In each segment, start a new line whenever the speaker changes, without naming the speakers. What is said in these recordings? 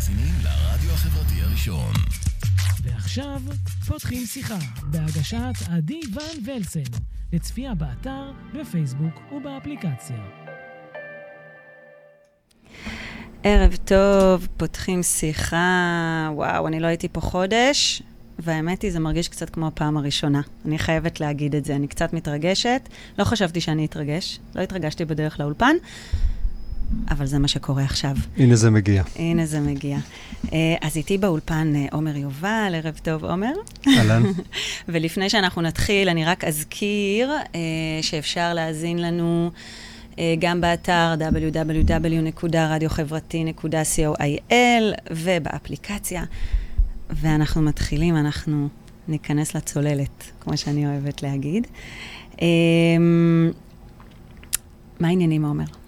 מאזינים לרדיו החברתי הראשון.
ועכשיו, פותחים שיחה, בהגשת עדי ון ולסן, לצפייה באתר, בפייסבוק ובאפליקציה.
ערב טוב, פותחים שיחה. וואו, אני לא הייתי פה חודש, והאמת היא, זה מרגיש קצת כמו הפעם הראשונה. אני חייבת להגיד את זה, אני קצת מתרגשת. לא חשבתי שאני אתרגש, לא התרגשתי בדרך לאולפן, אבל זה מה שקורה עכשיו.
הנה זה מגיע.
הנה זה מגיע. אה, אז איתי באולפן אה, עומר יובל, ערב טוב, עומר.
אהלן.
ולפני שאנחנו נתחיל, אני רק אזכיר אה, שאפשר להאזין לנו גם באתר www.radiохברתי.co.il ובאפליקציה. ואנחנו מתחילים, אנחנו ניכנס לצוללת, כמו שאני אוהבת להגיד. מה העניינים, עומר?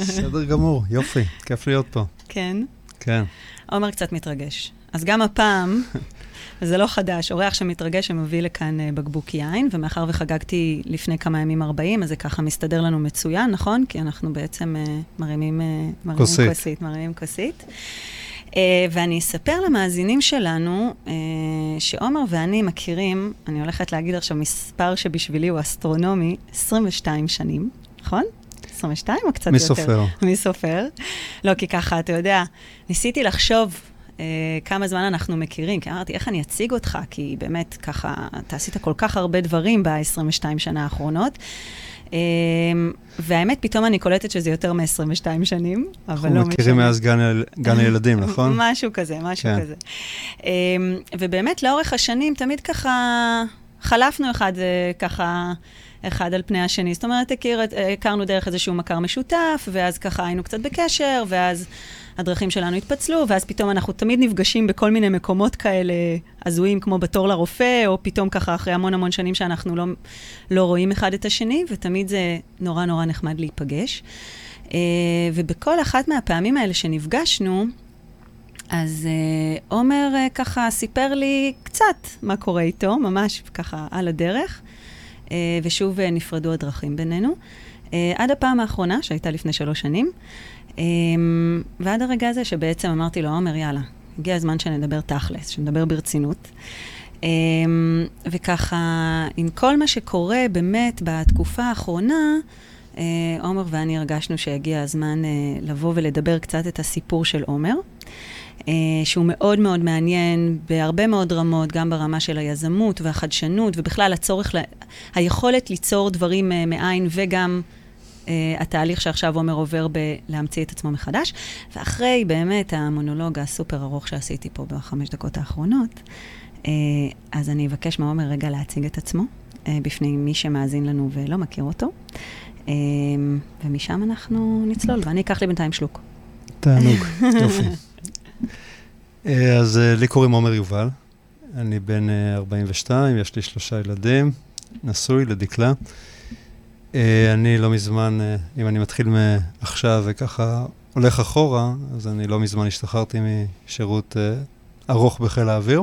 בסדר גמור, יופי, כיף להיות פה.
כן?
כן.
עומר קצת מתרגש. אז גם הפעם, וזה לא חדש, אורח שמתרגש שמביא לכאן uh, בקבוק יין, ומאחר וחגגתי לפני כמה ימים 40, אז זה ככה מסתדר לנו מצוין, נכון? כי אנחנו בעצם uh, מרימים, uh, מרימים
כוסית.
כוסית. מרימים כוסית. Uh, ואני אספר למאזינים שלנו uh, שעומר ואני מכירים, אני הולכת להגיד עכשיו מספר שבשבילי הוא אסטרונומי, 22 שנים, נכון? 22 או קצת
מי
יותר?
סופר?
מי סופר? לא, כי ככה, אתה יודע, ניסיתי לחשוב אה, כמה זמן אנחנו מכירים, כי אמרתי, איך אני אציג אותך? כי באמת, ככה, אתה עשית כל כך הרבה דברים ב-22 שנה האחרונות. אה, והאמת, פתאום אני קולטת שזה יותר מ-22 שנים, אבל
אנחנו
לא משנה.
מכירים מאז גן גן הילדים, נכון?
משהו כזה, משהו
כן.
כזה. אמ, ובאמת, לאורך השנים, תמיד ככה חלפנו אחד אה, ככה... אחד על פני השני. זאת אומרת, הכיר, הכרנו דרך איזשהו מכר משותף, ואז ככה היינו קצת בקשר, ואז הדרכים שלנו התפצלו, ואז פתאום אנחנו תמיד נפגשים בכל מיני מקומות כאלה הזויים, כמו בתור לרופא, או פתאום ככה אחרי המון המון שנים שאנחנו לא, לא רואים אחד את השני, ותמיד זה נורא נורא נחמד להיפגש. אה, ובכל אחת מהפעמים האלה שנפגשנו, אז אה, עומר אה, ככה סיפר לי קצת מה קורה איתו, ממש ככה על הדרך, ושוב אה, נפרדו הדרכים בינינו. אה, עד הפעם האחרונה, שהייתה לפני שלוש שנים, אה, ועד הרגע הזה שבעצם אמרתי לו, עומר, יאללה, הגיע הזמן שנדבר תכלס, שנדבר ברצינות. אה, וככה, עם כל מה שקורה באמת בתקופה האחרונה, אה, עומר ואני הרגשנו שהגיע הזמן אה, לבוא ולדבר קצת את הסיפור של עומר. אה, שהוא מאוד מאוד מעניין בהרבה מאוד רמות, גם ברמה של היזמות והחדשנות, ובכלל הצורך, ל... היכולת ליצור דברים אה, מאין, וגם אה, התהליך שעכשיו עומר עובר בלהמציא את עצמו מחדש. ואחרי באמת המונולוג הסופר ארוך שעשיתי פה בחמש דקות האחרונות, אה, אז אני אבקש מעומר רגע להציג את עצמו אה, בפני מי שמאזין לנו ולא מכיר אותו. אה, ומשם אנחנו נצלול, ואני אקח לי בינתיים שלוק.
תענוג, יופי. אה, אז אה, לי קוראים עומר יובל, אני בן אה, 42, יש לי שלושה ילדים, נשוי לדקלה. אה, אני לא מזמן, אה, אם אני מתחיל מעכשיו וככה הולך אחורה, אז אני לא מזמן השתחררתי משירות אה, ארוך בחיל האוויר.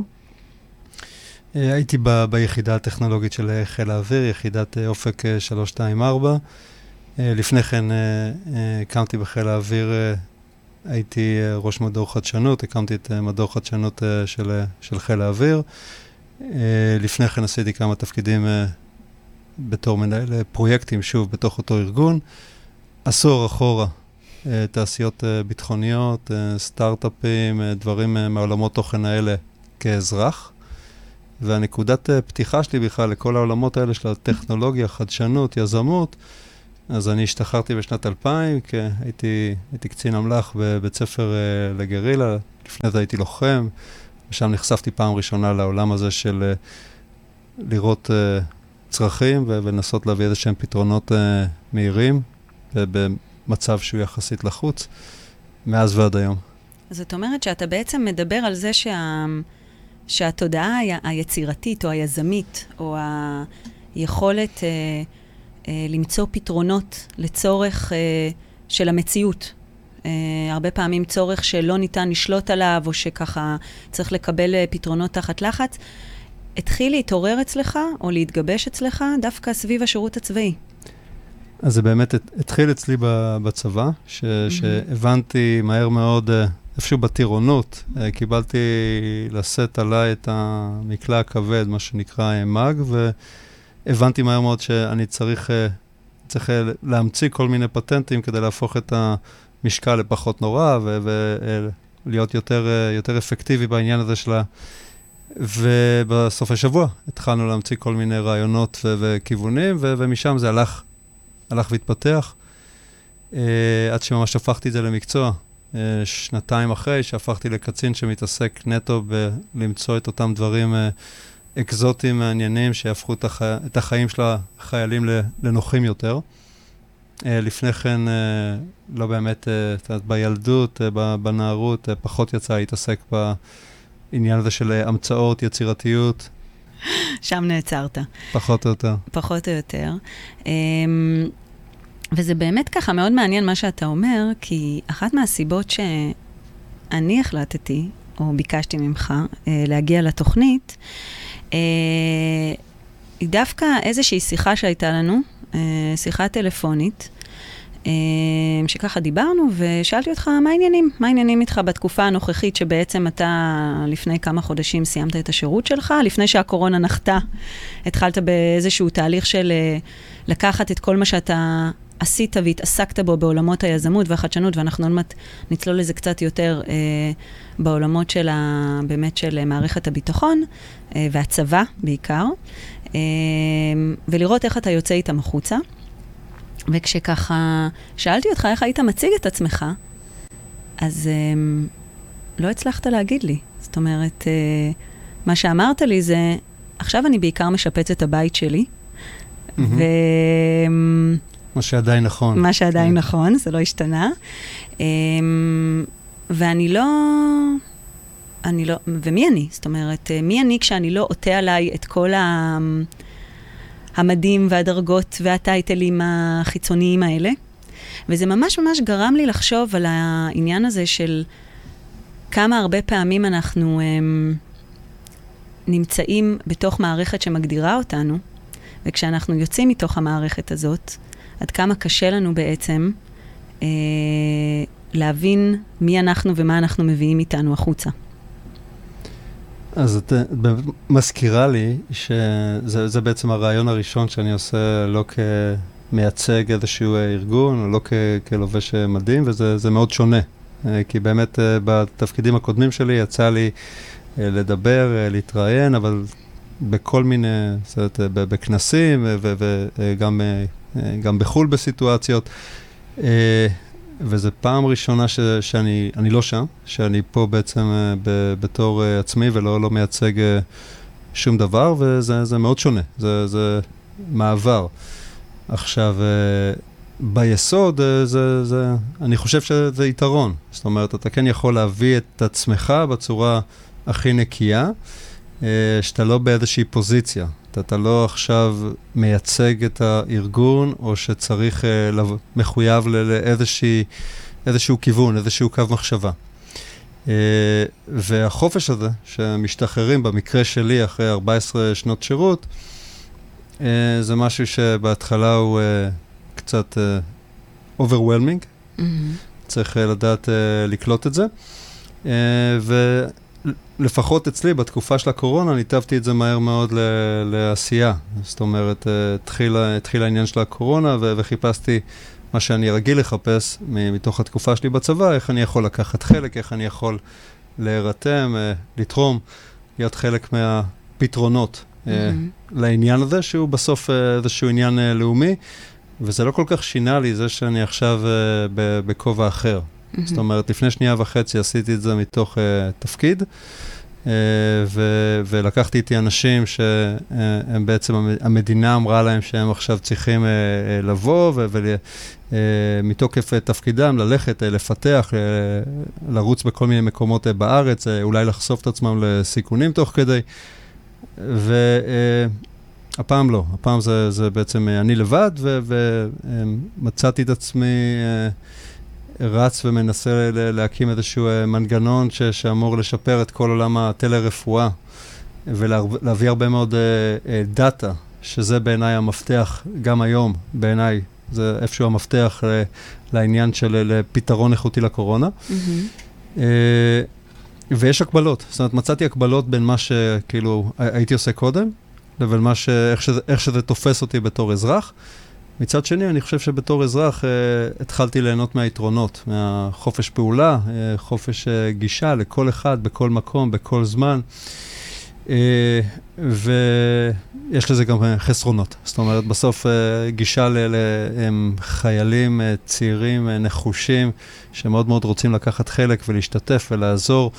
אה, הייתי ב- ביחידה הטכנולוגית של אה, חיל האוויר, יחידת אה, אופק אה, 324. אה, לפני כן אה, אה, הקמתי בחיל האוויר, אה, הייתי אה, ראש מדור חדשנות, הקמתי את אה, מדור חדשנות אה, של, של חיל האוויר. לפני כן עשיתי כמה תפקידים בתור מנהל פרויקטים, שוב, בתוך אותו ארגון. עשור אחורה, תעשיות ביטחוניות, סטארט-אפים, דברים מעולמות תוכן האלה כאזרח. והנקודת פתיחה שלי בכלל לכל העולמות האלה של הטכנולוגיה, חדשנות, יזמות, אז אני השתחררתי בשנת 2000, כי הייתי, הייתי קצין אמל"ח בבית ספר אה, לגרילה, לפני זה הייתי לוחם, ושם נחשפתי פעם ראשונה לעולם הזה של אה, לראות אה, צרכים ולנסות להביא איזה שהם פתרונות אה, מהירים, ובמצב שהוא יחסית לחוץ, מאז ועד היום.
זאת אומרת שאתה בעצם מדבר על זה שה... שהתודעה ה- היצירתית או היזמית, או היכולת אה, למצוא פתרונות לצורך אה, של המציאות. אה, הרבה פעמים צורך שלא ניתן לשלוט עליו, או שככה צריך לקבל אה, פתרונות תחת לחץ, התחיל להתעורר אצלך, או להתגבש אצלך, דווקא סביב השירות הצבאי.
אז זה באמת הת- התחיל אצלי בצבא, ש- שהבנתי מהר מאוד אה, איפשהו בטירונות, אה, קיבלתי לשאת עליי את המקלע הכבד, מה שנקרא מאג, והבנתי מהר מאוד שאני צריך, אה, צריך אה, להמציא כל מיני פטנטים כדי להפוך את המשקל לפחות נורא ולהיות יותר, יותר אפקטיבי בעניין הזה של ה... ובסוף השבוע התחלנו להמציא כל מיני רעיונות וכיוונים, ומשם זה הלך, הלך והתפתח, עד שממש הפכתי את זה למקצוע. אה, שנתיים אחרי שהפכתי לקצין שמתעסק נטו בלמצוא את אותם דברים אה, אקזוטיים מעניינים שיהפכו את, החי... את החיים של החיילים לנוחים יותר. אה, לפני כן, לא באמת, את יודעת, בילדות, בנערות, פחות יצא להתעסק בעניין הזה של המצאות, יצירתיות.
שם נעצרת.
פחות או יותר.
פחות או יותר. אמ, וזה באמת ככה מאוד מעניין מה שאתה אומר, כי אחת מהסיבות שאני החלטתי, או ביקשתי ממך, אה, להגיע לתוכנית, אה, היא דווקא איזושהי שיחה שהייתה לנו, אה, שיחה טלפונית, אה, שככה דיברנו, ושאלתי אותך, מה העניינים? מה העניינים איתך בתקופה הנוכחית שבעצם אתה לפני כמה חודשים סיימת את השירות שלך? לפני שהקורונה נחתה, התחלת באיזשהו תהליך של אה, לקחת את כל מה שאתה עשית והתעסקת בו בעולמות היזמות והחדשנות, ואנחנו עוד מעט נצלול לזה קצת יותר אה, בעולמות של ה, באמת של מערכת הביטחון אה, והצבא בעיקר, אה, ולראות איך אתה יוצא איתם החוצה. וכשככה שאלתי אותך איך היית מציג את עצמך, אז אה, לא הצלחת להגיד לי. זאת אומרת, אה, מה שאמרת לי זה, עכשיו אני בעיקר משפץ את הבית שלי, mm-hmm.
מה שעדיין נכון.
מה שעדיין כן. נכון, זה לא השתנה. אמ, ואני לא... אני לא... ומי אני? זאת אומרת, מי אני כשאני לא עוטה עליי את כל ה... המדים והדרגות והטייטלים החיצוניים האלה? וזה ממש ממש גרם לי לחשוב על העניין הזה של כמה הרבה פעמים אנחנו הם, אמ, נמצאים בתוך מערכת שמגדירה אותנו, וכשאנחנו יוצאים מתוך המערכת הזאת, עד כמה קשה לנו בעצם אה, להבין מי אנחנו ומה אנחנו מביאים איתנו החוצה.
אז את מזכירה לי שזה בעצם הרעיון הראשון שאני עושה לא כמייצג איזשהו ארגון, או לא כ, כלובש מדים, וזה מאוד שונה. אה, כי באמת אה, בתפקידים הקודמים שלי יצא לי אה, לדבר, להתראיין, אבל בכל מיני, זאת אומרת, בכנסים וגם גם בחו"ל בסיטואציות. אה, וזו פעם ראשונה ש, שאני לא שם, שאני פה בעצם אה, ב, בתור אה, עצמי ולא לא מייצג שום דבר, וזה מאוד שונה, זה, זה מעבר. עכשיו, ביסוד, זה, זה, אני חושב שזה יתרון. זאת אומרת, אתה כן יכול להביא את עצמך בצורה הכי נקייה, שאתה לא באיזושהי פוזיציה. אתה, לא עכשיו מייצג את הארגון, או שצריך, אה, לב, מחויב לאיזשהו כיוון, איזשהו קו מחשבה. אה, והחופש הזה, שמשתחררים, במקרה שלי, אחרי 14 שנות שירות, אה, זה משהו שבהתחלה הוא אה, קצת אה, overwhelming. Mm-hmm. צריך אה, לדעת אה, לקלוט את זה. אה, ו... לפחות אצלי, בתקופה של הקורונה, ניתבתי את זה מהר מאוד לעשייה. זאת אומרת, אה, התחיל, התחיל העניין של הקורונה ו- וחיפשתי מה שאני רגיל לחפש מתוך התקופה שלי בצבא, איך אני יכול לקחת חלק, איך אני יכול להירתם, אה, לתרום, להיות חלק מהפתרונות mm-hmm. לעניין הזה, שהוא בסוף איזשהו עניין לאומי, וזה לא כל כך שינה לי זה שאני עכשיו בכובע אחר. Mm-hmm. זאת אומרת, לפני שנייה וחצי עשיתי את זה מתוך uh, תפקיד, uh, ו- ולקחתי איתי אנשים שהם בעצם, המדינה אמרה להם שהם עכשיו צריכים uh, לבוא, ומתוקף uh, תפקידם ללכת, uh, לפתח, uh, לרוץ בכל מיני מקומות uh, בארץ, uh, אולי לחשוף את עצמם לסיכונים תוך כדי. והפעם uh, לא, הפעם זה, זה בעצם uh, אני לבד, ומצאתי את עצמי... Uh, רץ ומנסה להקים איזשהו אה, מנגנון ש, שאמור לשפר את כל עולם הטלרפואה ולהביא הרבה מאוד דאטה, שזה בעיניי המפתח גם היום, בעיניי, זה איפשהו המפתח uh, לעניין של פתרון איכותי לקורונה. Mm-hmm. אה, ויש הקבלות, זאת אומרת, מצאתי הקבלות בין מה שכאילו הייתי עושה קודם, לבין מה ש... איך שזה, איך שזה תופס אותי בתור אזרח. מצד שני, אני חושב שבתור אזרח אה, התחלתי ליהנות מהיתרונות, מהחופש פעולה, אה, חופש אה, גישה לכל אחד, בכל מקום, בכל זמן. אה, ויש לזה גם אה, חסרונות. זאת אומרת, בסוף אה, גישה לחיילים צעירים, נחושים, שמאוד מאוד רוצים לקחת חלק ולהשתתף ולעזור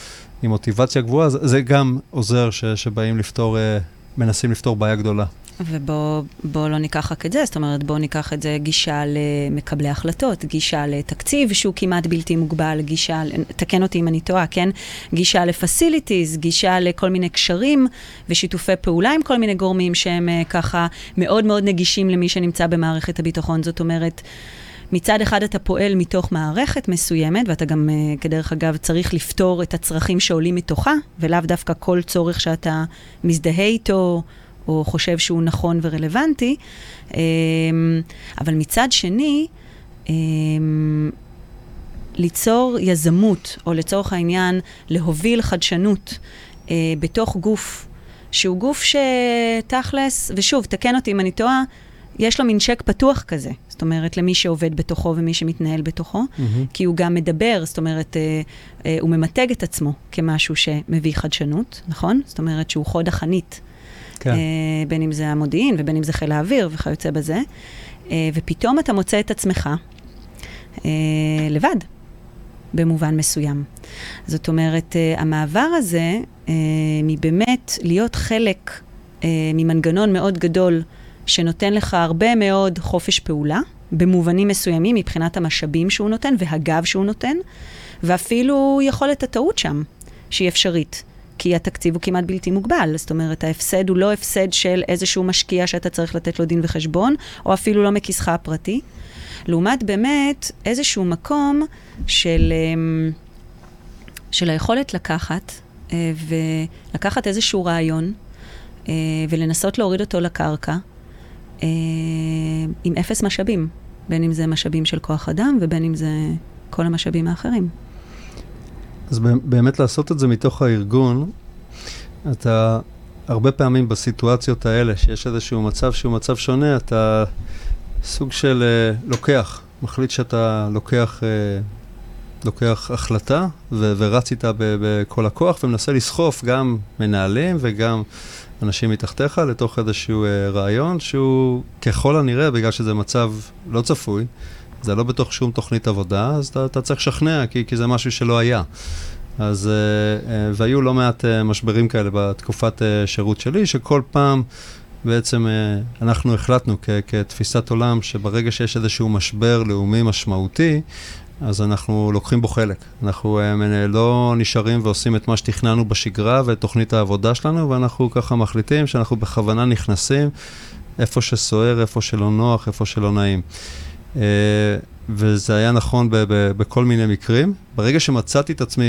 עם מוטיבציה גבוהה, זה גם עוזר ש, שבאים לפתור, מנסים לפתור בעיה גדולה.
ובואו לא ניקח רק את זה, זאת אומרת, בואו ניקח את זה גישה למקבלי החלטות, גישה לתקציב שהוא כמעט בלתי מוגבל, גישה, תקן אותי אם אני טועה, כן? גישה לפסיליטיז, גישה לכל מיני קשרים ושיתופי פעולה עם כל מיני גורמים שהם uh, ככה מאוד מאוד נגישים למי שנמצא במערכת הביטחון. זאת אומרת, מצד אחד אתה פועל מתוך מערכת מסוימת, ואתה גם, uh, כדרך אגב, צריך לפתור את הצרכים שעולים מתוכה, ולאו דווקא כל צורך שאתה מזדהה איתו. או חושב שהוא נכון ורלוונטי, אמ, אבל מצד שני, אמ, ליצור יזמות, או לצורך העניין, להוביל חדשנות אה, בתוך גוף, שהוא גוף שתכלס, ושוב, תקן אותי אם אני טועה, יש לו מין צ'ק פתוח כזה. זאת אומרת, למי שעובד בתוכו ומי שמתנהל בתוכו, mm-hmm. כי הוא גם מדבר, זאת אומרת, אה, אה, הוא ממתג את עצמו כמשהו שמביא חדשנות, נכון? זאת אומרת שהוא חוד החנית כן. אה, בין אם זה המודיעין ובין אם זה חיל האוויר וכיוצא בזה, אה, ופתאום אתה מוצא את עצמך אה, לבד, במובן מסוים. זאת אומרת, המעבר הזה מבאמת להיות חלק ממנגנון מאוד גדול, שנותן לך הרבה מאוד חופש פעולה, במובנים מסוימים מבחינת המשאבים שהוא נותן והגב שהוא נותן, ואפילו יכולת הטעות שם, שהיא אפשרית. כי התקציב הוא כמעט בלתי מוגבל. זאת אומרת, ההפסד הוא לא הפסד של איזשהו משקיע שאתה צריך לתת לו דין וחשבון, או אפילו לא מכיסך הפרטי. לעומת באמת איזשהו מקום של, אמ, של היכולת לקחת אה, ולקחת איזשהו רעיון אה, ולנסות להוריד אותו לקרקע אה, עם אפס משאבים, בין אם זה משאבים של כוח אדם ובין אם זה כל המשאבים האחרים.
אז באמת לעשות את זה מתוך הארגון, אתה הרבה פעמים בסיטואציות האלה, שיש איזשהו מצב שהוא מצב שונה, אתה סוג של uh, לוקח, מחליט שאתה לוקח, uh, לוקח החלטה ו- ורץ איתה בכל הכוח ומנסה לסחוף גם מנהלים וגם אנשים מתחתיך לתוך איזשהו uh, רעיון שהוא ככל הנראה, בגלל שזה מצב לא צפוי, זה לא בתוך שום תוכנית עבודה, אז אתה, אתה צריך לשכנע, כי, כי זה משהו שלא היה. אז, uh, uh, והיו לא מעט uh, משברים כאלה בתקופת שירות שלי, שכל פעם בעצם אנחנו החלטנו כ- כתפיסת עולם, שברגע שיש איזשהו משבר לאומי משמעותי, אז אנחנו לוקחים בו חלק. אנחנו לא נשארים ועושים את מה שתכננו בשגרה ואת תוכנית העבודה שלנו, ואנחנו ככה מחליטים שאנחנו בכוונה נכנסים איפה שסוער, איפה שלא נוח, איפה שלא נעים. אה, וזה היה נכון בכל מיני מקרים. ברגע שמצאתי את עצמי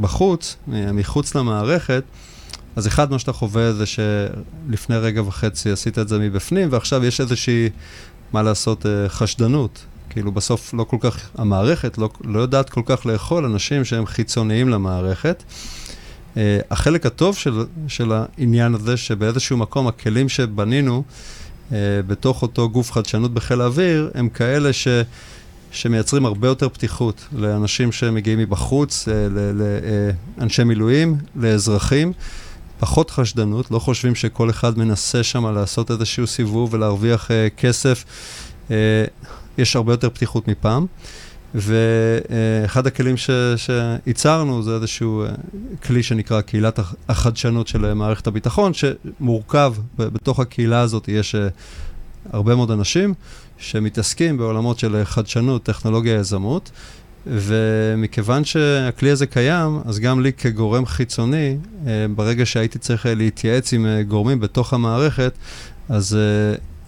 בחוץ, מחוץ למערכת, אז אחד, מה שאתה חווה זה שלפני רגע וחצי עשית את זה מבפנים, ועכשיו יש איזושהי, מה לעשות, אה, חשדנות. כאילו בסוף לא כל כך, המערכת לא, לא יודעת כל כך לאכול אנשים שהם חיצוניים למערכת. החלק הטוב של, של העניין הזה, שבאיזשהו מקום הכלים שבנינו, אה, בתוך אותו גוף חדשנות בחיל האוויר, הם כאלה ש... שמייצרים הרבה יותר פתיחות לאנשים שמגיעים מבחוץ, אה, לאנשי מילואים, לאזרחים. פחות חשדנות, לא חושבים שכל אחד מנסה שם לעשות איזשהו סיבוב ולהרוויח כסף. יש הרבה יותר פתיחות מפעם. ואחד הכלים שייצרנו זה איזשהו אה, כלי שנקרא קהילת החדשנות של מערכת הביטחון, שמורכב, בתוך הקהילה הזאת יש אה, הרבה מאוד אנשים שמתעסקים בעולמות של חדשנות, טכנולוגיה, יזמות, ומכיוון שהכלי הזה קיים, אז גם לי כגורם חיצוני, אה, ברגע שהייתי צריך להתייעץ עם גורמים בתוך המערכת, אז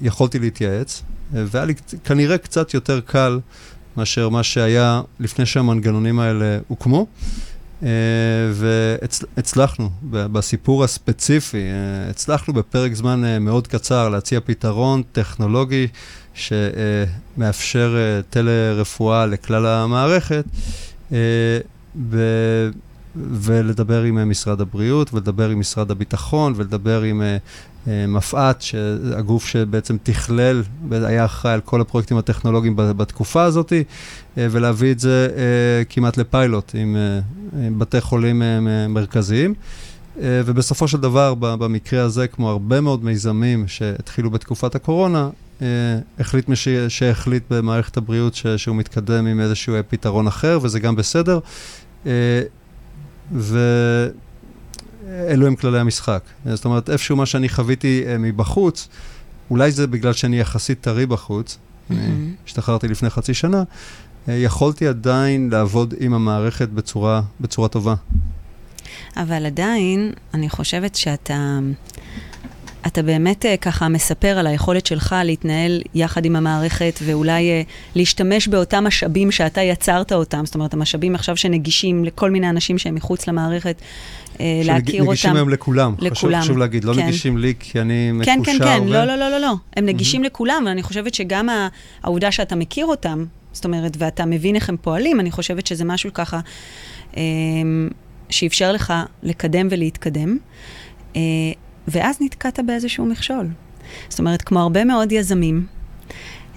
יכולתי להתייעץ, והיה לי כנראה קצת יותר קל. מאשר מה שהיה לפני שהמנגנונים האלה הוקמו. Uh, והצלחנו, בסיפור הספציפי, uh, הצלחנו בפרק זמן uh, מאוד קצר להציע פתרון טכנולוגי שמאפשר טלרפואה לכלל המערכת. ולדבר עם משרד הבריאות, ולדבר עם משרד הביטחון, ולדבר עם מפא"ת, הגוף שבעצם תכלל, היה אחראי על כל הפרויקטים הטכנולוגיים בתקופה הזאת, uh, ולהביא את זה uh, כמעט לפיילוט עם, עם בתי חולים מרכזיים. אה, ובסופו של דבר, במקרה הזה, כמו הרבה מאוד מיזמים שהתחילו בתקופת הקורונה, אה, החליט מי שהחליט במערכת הבריאות ש, שהוא מתקדם עם איזשהו פתרון אחר, וזה גם בסדר. אה, ואלו הם כללי המשחק. זאת אומרת, איפשהו מה שאני חוויתי מבחוץ, אולי זה בגלל שאני יחסית טרי בחוץ, mm-hmm. השתחררתי לפני חצי שנה, יכולתי עדיין לעבוד עם המערכת בצורה, בצורה טובה.
אבל עדיין, אני חושבת שאתה... אתה באמת אה, ככה מספר על היכולת שלך להתנהל יחד עם המערכת ואולי להשתמש באותם משאבים שאתה יצרת אותם, זאת אומרת, המשאבים עכשיו שנגישים לכל מיני אנשים שהם מחוץ למערכת, להכיר אותם.
שנגישים היום לכולם. לכולם. חשוב, חשוב להגיד, לא כן. נגישים לי כי אני
כן,
מקושר.
כן, כן, ו... לא, לא, לא, לא, לא. הם נגישים mm-hmm. לכולם, ואני חושבת שגם העובדה שאתה מכיר אותם, זאת אומרת, ואתה מבין איך הם פועלים, אני חושבת שזה משהו ככה... Uh, שאפשר לך לקדם ולהתקדם, אה, ואז נתקעת באיזשהו מכשול. זאת אומרת, כמו הרבה מאוד יזמים,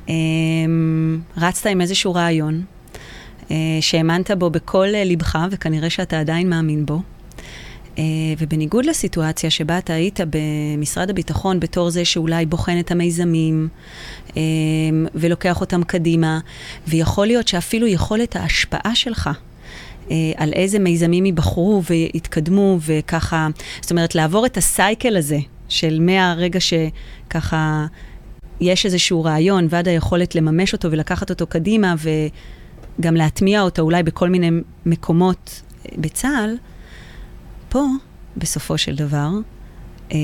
אה, רצת עם איזשהו רעיון, אה, שהאמנת בו בכל ליבך, וכנראה שאתה עדיין מאמין בו. Uh, ובניגוד לסיטואציה שבה אתה היית במשרד הביטחון בתור זה שאולי בוחן את המיזמים uh, ולוקח אותם קדימה, ויכול להיות שאפילו יכולת ההשפעה שלך אה, על איזה מיזמים ייבחרו ויתקדמו, וככה, זאת אומרת, לעבור את הסייקל הזה של מהרגע שככה יש איזשהו רעיון ועד היכולת לממש אותו ולקחת אותו קדימה, וגם להטמיע אותו אולי בכל מיני מקומות אה, בצה"ל, פה, בסופו של דבר, אה,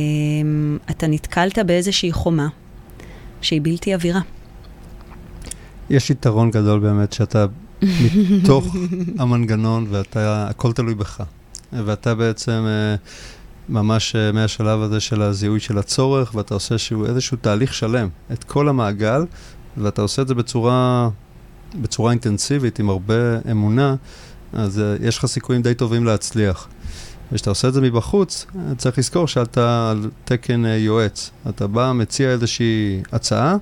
אתה נתקלת באיזושהי חומה שהיא בלתי עבירה.
יש יתרון גדול באמת שאתה מתוך המנגנון, ואתה, הכל תלוי בך. ואתה בעצם אה, ממש אה, מהשלב הזה של הזיהוי של הצורך, ואתה עושה שהוא, איזשהו תהליך שלם, את כל המעגל, ואתה עושה את זה בצורה, בצורה אינטנסיבית, עם הרבה אמונה, אז יש לך סיכויים די טובים להצליח. וכשאתה עושה את זה מבחוץ, צריך לזכור שאתה על תקן uh, יועץ. אתה בא, מציע איזושהי הצעה,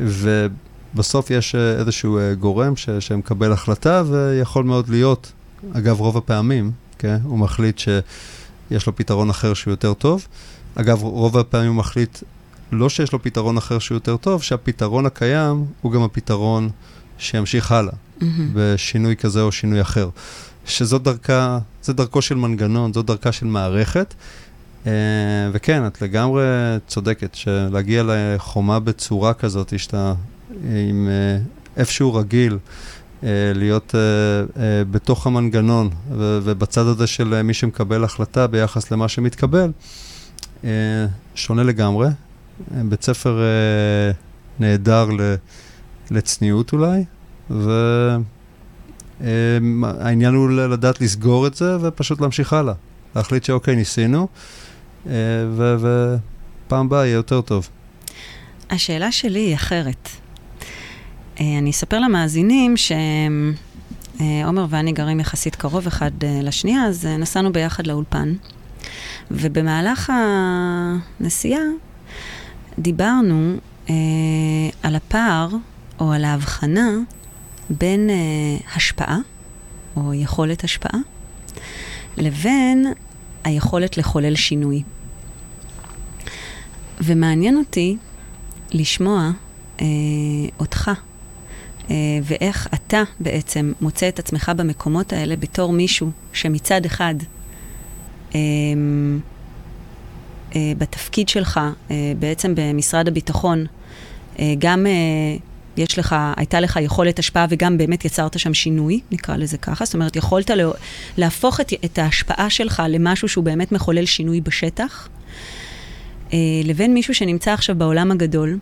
ו... בסוף יש אה, איזשהו אה, גורם ש, שמקבל החלטה, ויכול מאוד להיות, אגב, רוב הפעמים, כן, הוא מחליט שיש לו פתרון אחר שהוא יותר טוב. אגב, רוב הפעמים הוא מחליט לא שיש לו פתרון אחר שהוא יותר טוב, שהפתרון הקיים הוא גם הפתרון שימשיך הלאה, mm-hmm. בשינוי כזה או שינוי אחר. שזאת דרכה, זה דרכו של מנגנון, זאת דרכה של מערכת. Uh, וכן, את לגמרי צודקת, שלהגיע לחומה בצורה כזאת, שאתה עם אה, איפשהו רגיל. אה, להיות בתוך המנגנון ו- ובצד הזה של מי שמקבל החלטה ביחס למה שמתקבל, שונה לגמרי. בית ספר נהדר לצניעות אולי, והעניין uh, הוא לדעת לסגור את זה ופשוט להמשיך הלאה. להחליט שאוקיי, ניסינו, uh, ופעם הבאה יהיה יותר טוב.
השאלה שלי היא אחרת. אה, אני אספר למאזינים שעומר ואני גרים יחסית קרוב אחד אה, לשנייה, אז אה, נסענו ביחד לאולפן. ובמהלך הנסיעה דיברנו אה, על הפער או על ההבחנה בין אה, השפעה או יכולת השפעה לבין היכולת לחולל שינוי. ומעניין אותי לשמוע אה, אותך אה, ואיך אתה בעצם מוצא את עצמך במקומות האלה בתור מישהו שמצד אחד אה, אה, בתפקיד שלך, בעצם במשרד הביטחון, גם יש לך, הייתה לך יכולת השפעה וגם באמת יצרת שם שינוי, נקרא לזה ככה. זאת אומרת, יכולת להפוך את, את ההשפעה שלך למשהו שהוא באמת מחולל שינוי בשטח, לבין מישהו שנמצא עכשיו בעולם הגדול,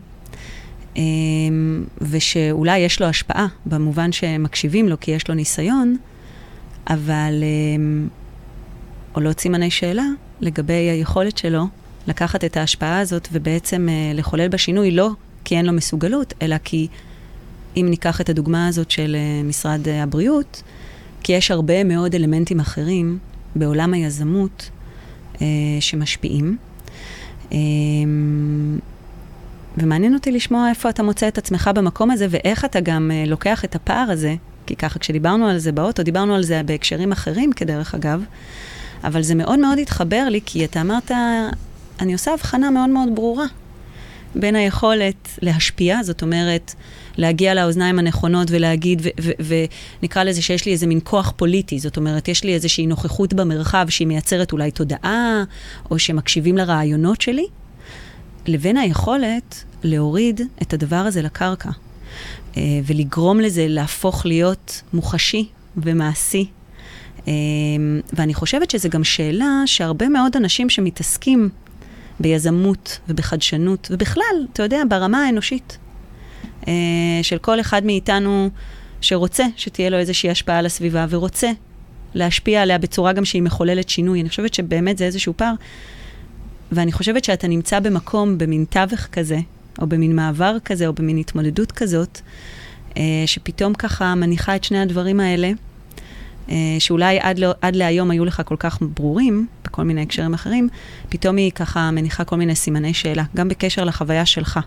אמ, ושאולי יש לו השפעה, במובן שמקשיבים לו כי יש לו ניסיון, אבל אמ, עולות סימני שאלה לגבי היכולת שלו לקחת את ההשפעה הזאת ובעצם אה, לחולל בה שינוי, לא כי אין לו מסוגלות, אלא כי אם ניקח את הדוגמה הזאת של אה, משרד הבריאות, כי יש הרבה מאוד אלמנטים אחרים בעולם היזמות אה, שמשפיעים. אה, ומעניין אותי לשמוע איפה אתה מוצא את עצמך במקום הזה, ואיך אתה גם אה, לוקח את הפער הזה, כי ככה כשדיברנו על זה באוטו, דיברנו על זה בהקשרים אחרים, כדרך אגב, אבל זה מאוד מאוד התחבר לי, כי אתה אמרת, אני עושה הבחנה מאוד מאוד ברורה בין היכולת להשפיע, זאת אומרת, להגיע לאוזניים הנכונות ולהגיד, ונקרא לזה שיש לי איזה מין כוח פוליטי, זאת אומרת, יש לי איזושהי נוכחות במרחב שהיא מייצרת אולי תודעה, או שמקשיבים לרעיונות שלי, לבין היכולת להוריד את הדבר הזה לקרקע, אה, ולגרום לזה להפוך להיות מוחשי ומעשי. אה, ואני חושבת שזו גם שאלה שהרבה מאוד אנשים שמתעסקים ביזמות ובחדשנות, ובכלל, אתה יודע, ברמה האנושית, אה, של כל אחד מאיתנו שרוצה שתהיה לו איזושהי השפעה על הסביבה, ורוצה להשפיע עליה בצורה גם שהיא מחוללת שינוי. אני חושבת שבאמת זה איזשהו פער. ואני חושבת שאתה נמצא במקום, במין תווך כזה, או במין מעבר כזה, או במין התמודדות כזאת, אה, שפתאום ככה מניחה את שני הדברים האלה, אה, שאולי עד, לא, עד להיום היו לך כל כך ברורים, בכל מיני הקשרים אחרים, פתאום היא ככה מניחה כל מיני סימני שאלה, גם בקשר לחוויה שלך.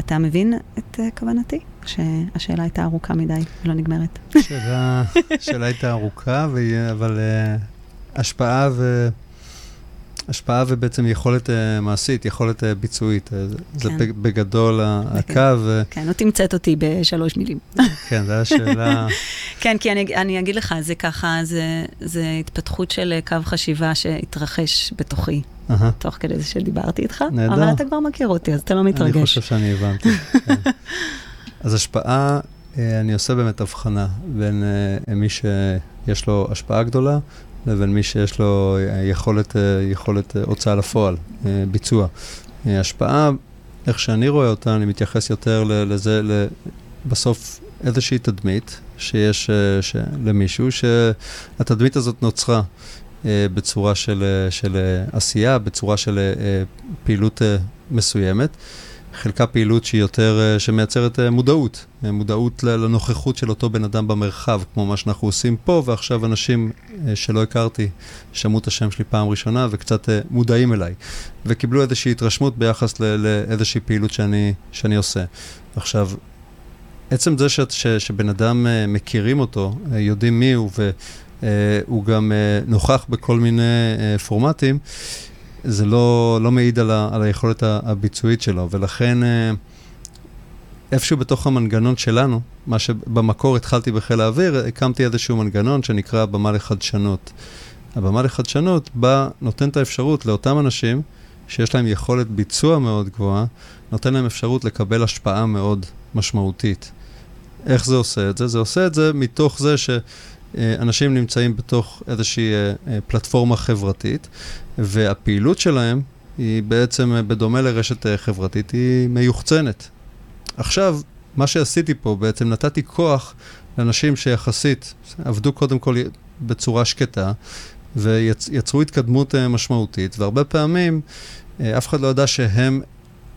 אתה מבין את uh, כוונתי? שהשאלה הייתה ארוכה מדי, לא נגמרת.
השאלה, השאלה הייתה ארוכה, אבל uh, השפעה ו... השפעה ובעצם יכולת uh, מעשית, יכולת uh, ביצועית. כן. זה בגדול הקו.
כן, לא תמצאת אותי בשלוש מילים.
כן, זו השאלה.
כן, כי אני, אני אגיד לך, זה ככה, זה, זה התפתחות של קו חשיבה שהתרחש בתוכי. Uh-huh. תוך כדי זה שדיברתי איתך, נהדר. אבל אתה כבר מכיר אותי, אז אתה לא מתרגש.
אני חושב שאני הבנתי. כן. אז השפעה, אני עושה באמת הבחנה בין מי שיש לו השפעה גדולה לבין מי שיש לו אה, יכולת, אה, יכולת אה, הוצאה לפועל, ביצוע. השפעה, איך שאני רואה אותה, אני מתייחס יותר לזה, בסוף איזושהי תדמית שיש ש, למישהו, שהתדמית הזאת נוצרה בצורה של, של עשייה, בצורה של פעילות מסוימת. חלקה פעילות שהיא יותר, אה, שמייצרת אה, מודעות, אה, מודעות לנוכחות של אותו בן אדם במרחב, כמו מה שאנחנו עושים פה, ועכשיו אנשים שלא הכרתי שמעו את השם שלי פעם ראשונה וקצת מודעים אליי, וקיבלו איזושהי התרשמות ביחס לאיזושהי פעילות שאני, שאני עושה. עכשיו, עצם זה ש, ש, שבן אדם מכירים אותו, יודעים מי הוא, והוא גם נוכח בכל מיני פורמטים, זה לא, לא מעיד על, ה, על היכולת הביצועית שלו, ולכן אה, איפשהו בתוך המנגנון שלנו, מה שבמקור התחלתי בחיל האוויר, הקמתי איזשהו מנגנון שנקרא במה לחדשנות. הבמה לחדשנות בא, נותן את האפשרות לאותם אנשים שיש להם יכולת ביצוע מאוד גבוהה, נותן להם אפשרות לקבל השפעה מאוד משמעותית. איך זה עושה את זה? זה עושה את זה מתוך זה שאנשים נמצאים בתוך איזושהי אה, אה, פלטפורמה חברתית, והפעילות שלהם היא בעצם, אה, בדומה לרשת אה, חברתית, היא מיוחצנת. עכשיו, מה שעשיתי פה, בעצם נתתי כוח לאנשים שיחסית עבדו קודם כל בצורה שקטה, ויצרו התקדמות אה, משמעותית, והרבה פעמים אף אחד לא ידע שהם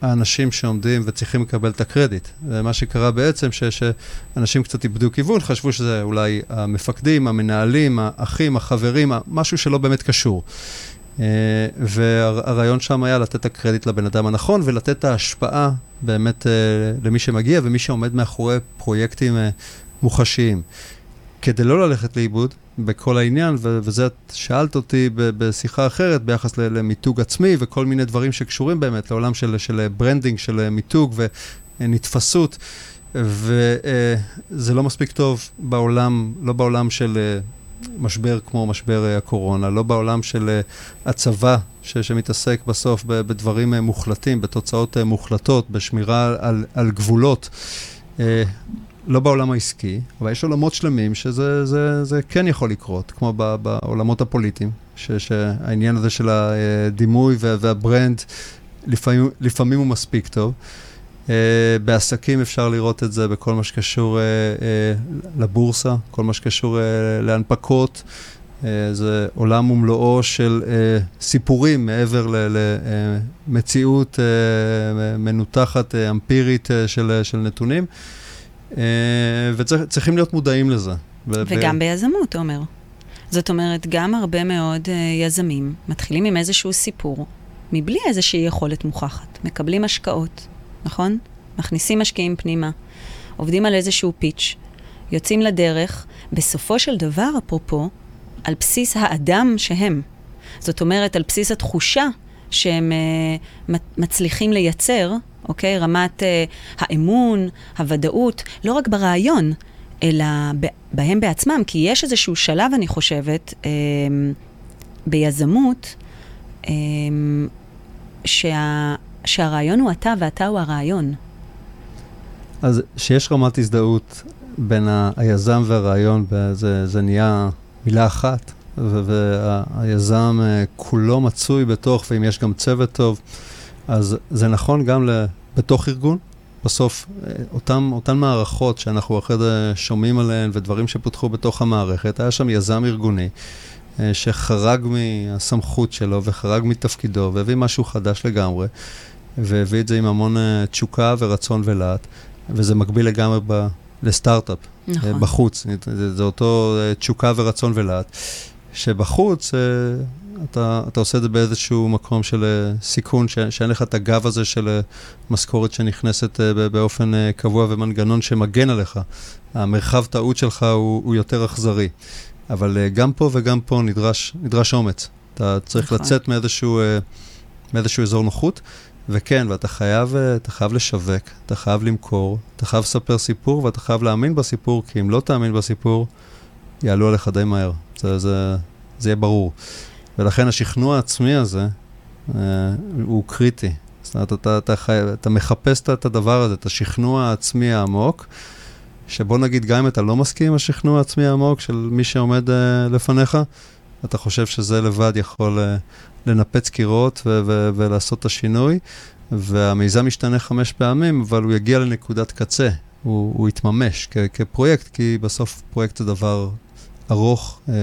האנשים שעומדים וצריכים לקבל את הקרדיט. ומה שקרה בעצם, ש, שאנשים קצת איבדו כיוון, חשבו שזה אולי המפקדים, המנהלים, האחים, החברים, משהו שלא באמת קשור. אה, והרעיון שם היה לתת את הקרדיט לבן אדם הנכון ולתת את ההשפעה באמת אה, למי שמגיע ומי שעומד מאחורי פרויקטים אה, מוחשיים. כדי לא ללכת לאיבוד בכל העניין, וזה את שאלת אותי בשיחה אחרת ביחס למיתוג עצמי וכל מיני דברים שקשורים באמת לעולם של, של branding, של מיתוג ונתפשות. וזה לא מספיק טוב בעולם, לא בעולם של משבר כמו משבר אה, הקורונה, לא בעולם של אה, הצבא ש, שמתעסק בסוף בדברים אה, מוחלטים, בתוצאות מוחלטות, בשמירה על, על גבולות. לא בעולם העסקי, אבל יש עולמות שלמים שזה זה, זה כן יכול לקרות, כמו בעולמות הפוליטיים, ש, שהעניין הזה של הדימוי והברנד לפעמים, לפעמים הוא מספיק טוב. Uh, בעסקים אפשר לראות את זה בכל מה שקשור uh, uh, לבורסה, כל מה שקשור להנפקות. זה עולם ומלואו של סיפורים מעבר למציאות מנותחת, אמפירית של, של נתונים. וצריכים להיות מודעים לזה.
וגם ביזמות, עומר. זאת אומרת, גם הרבה מאוד יזמים מתחילים עם איזשהו סיפור, מבלי איזושהי יכולת מוכחת. מקבלים השקעות, נכון? מכניסים משקיעים פנימה, עובדים על איזשהו פיץ', יוצאים לדרך, בסופו של דבר, אפרופו, על בסיס האדם שהם. זאת אומרת, על בסיס התחושה שהם uh, מצליחים לייצר, אוקיי? רמת uh, האמון, הוודאות, לא רק ברעיון, אלא בהם בעצמם, כי יש איזשהו שלב, אני חושבת, אה, ביזמות, אה, שה, שהרעיון הוא אתה ואתה הוא הרעיון.
אז שיש רמת הזדהות בין ה- היזם והרעיון, זה, זה נהיה מילה אחת, והיזם אה, כולו מצוי בתוך, ואם יש גם צוות טוב, אז זה נכון גם בתוך ארגון. בסוף, אה, אותם, אותן מערכות שאנחנו אחרי זה שומעים עליהן ודברים שפותחו בתוך המערכת, היה שם יזם ארגוני שחרג מהסמכות שלו וחרג מתפקידו והביא משהו חדש לגמרי, והביא את זה עם המון אה, תשוקה ורצון ולהט, וזה מקביל לגמרי ב, לסטארט-אפ,
נכון.
אה, בחוץ, זה, זה אותו אה, תשוקה ורצון ולהט, שבחוץ... אה, אתה, אתה עושה את זה באיזשהו מקום של סיכון, ש, שאין לך את הגב הזה של משכורת שנכנסת באופן קבוע ומנגנון שמגן עליך. המרחב טעות שלך הוא, הוא יותר אכזרי. אבל uh, גם פה וגם פה נדרש, נדרש אומץ. אתה צריך
נכון.
לצאת מאיזשהו, uh, מאיזשהו אזור נוחות, וכן, ואתה חייב, uh, אתה חייב לשווק, אתה חייב למכור, אתה חייב לספר סיפור ואתה חייב להאמין בסיפור, כי אם לא תאמין בסיפור, יעלו עליך די מהר. זה, זה, זה יהיה ברור. ולכן השכנוע העצמי הזה אה, הוא קריטי. זאת אומרת, אתה, אתה, חי... אתה מחפש את הדבר הזה, את השכנוע העצמי העמוק, שבוא נגיד, גם אם אתה לא מסכים עם השכנוע העצמי העמוק של מי שעומד אה, לפניך, אתה חושב שזה לבד יכול אה, לנפץ קירות ו- ו- ולעשות את השינוי, והמיזם משתנה חמש פעמים, אבל הוא יגיע לנקודת קצה, הוא, הוא יתממש כ- כפרויקט, כי בסוף פרויקט זה דבר ארוך, אה,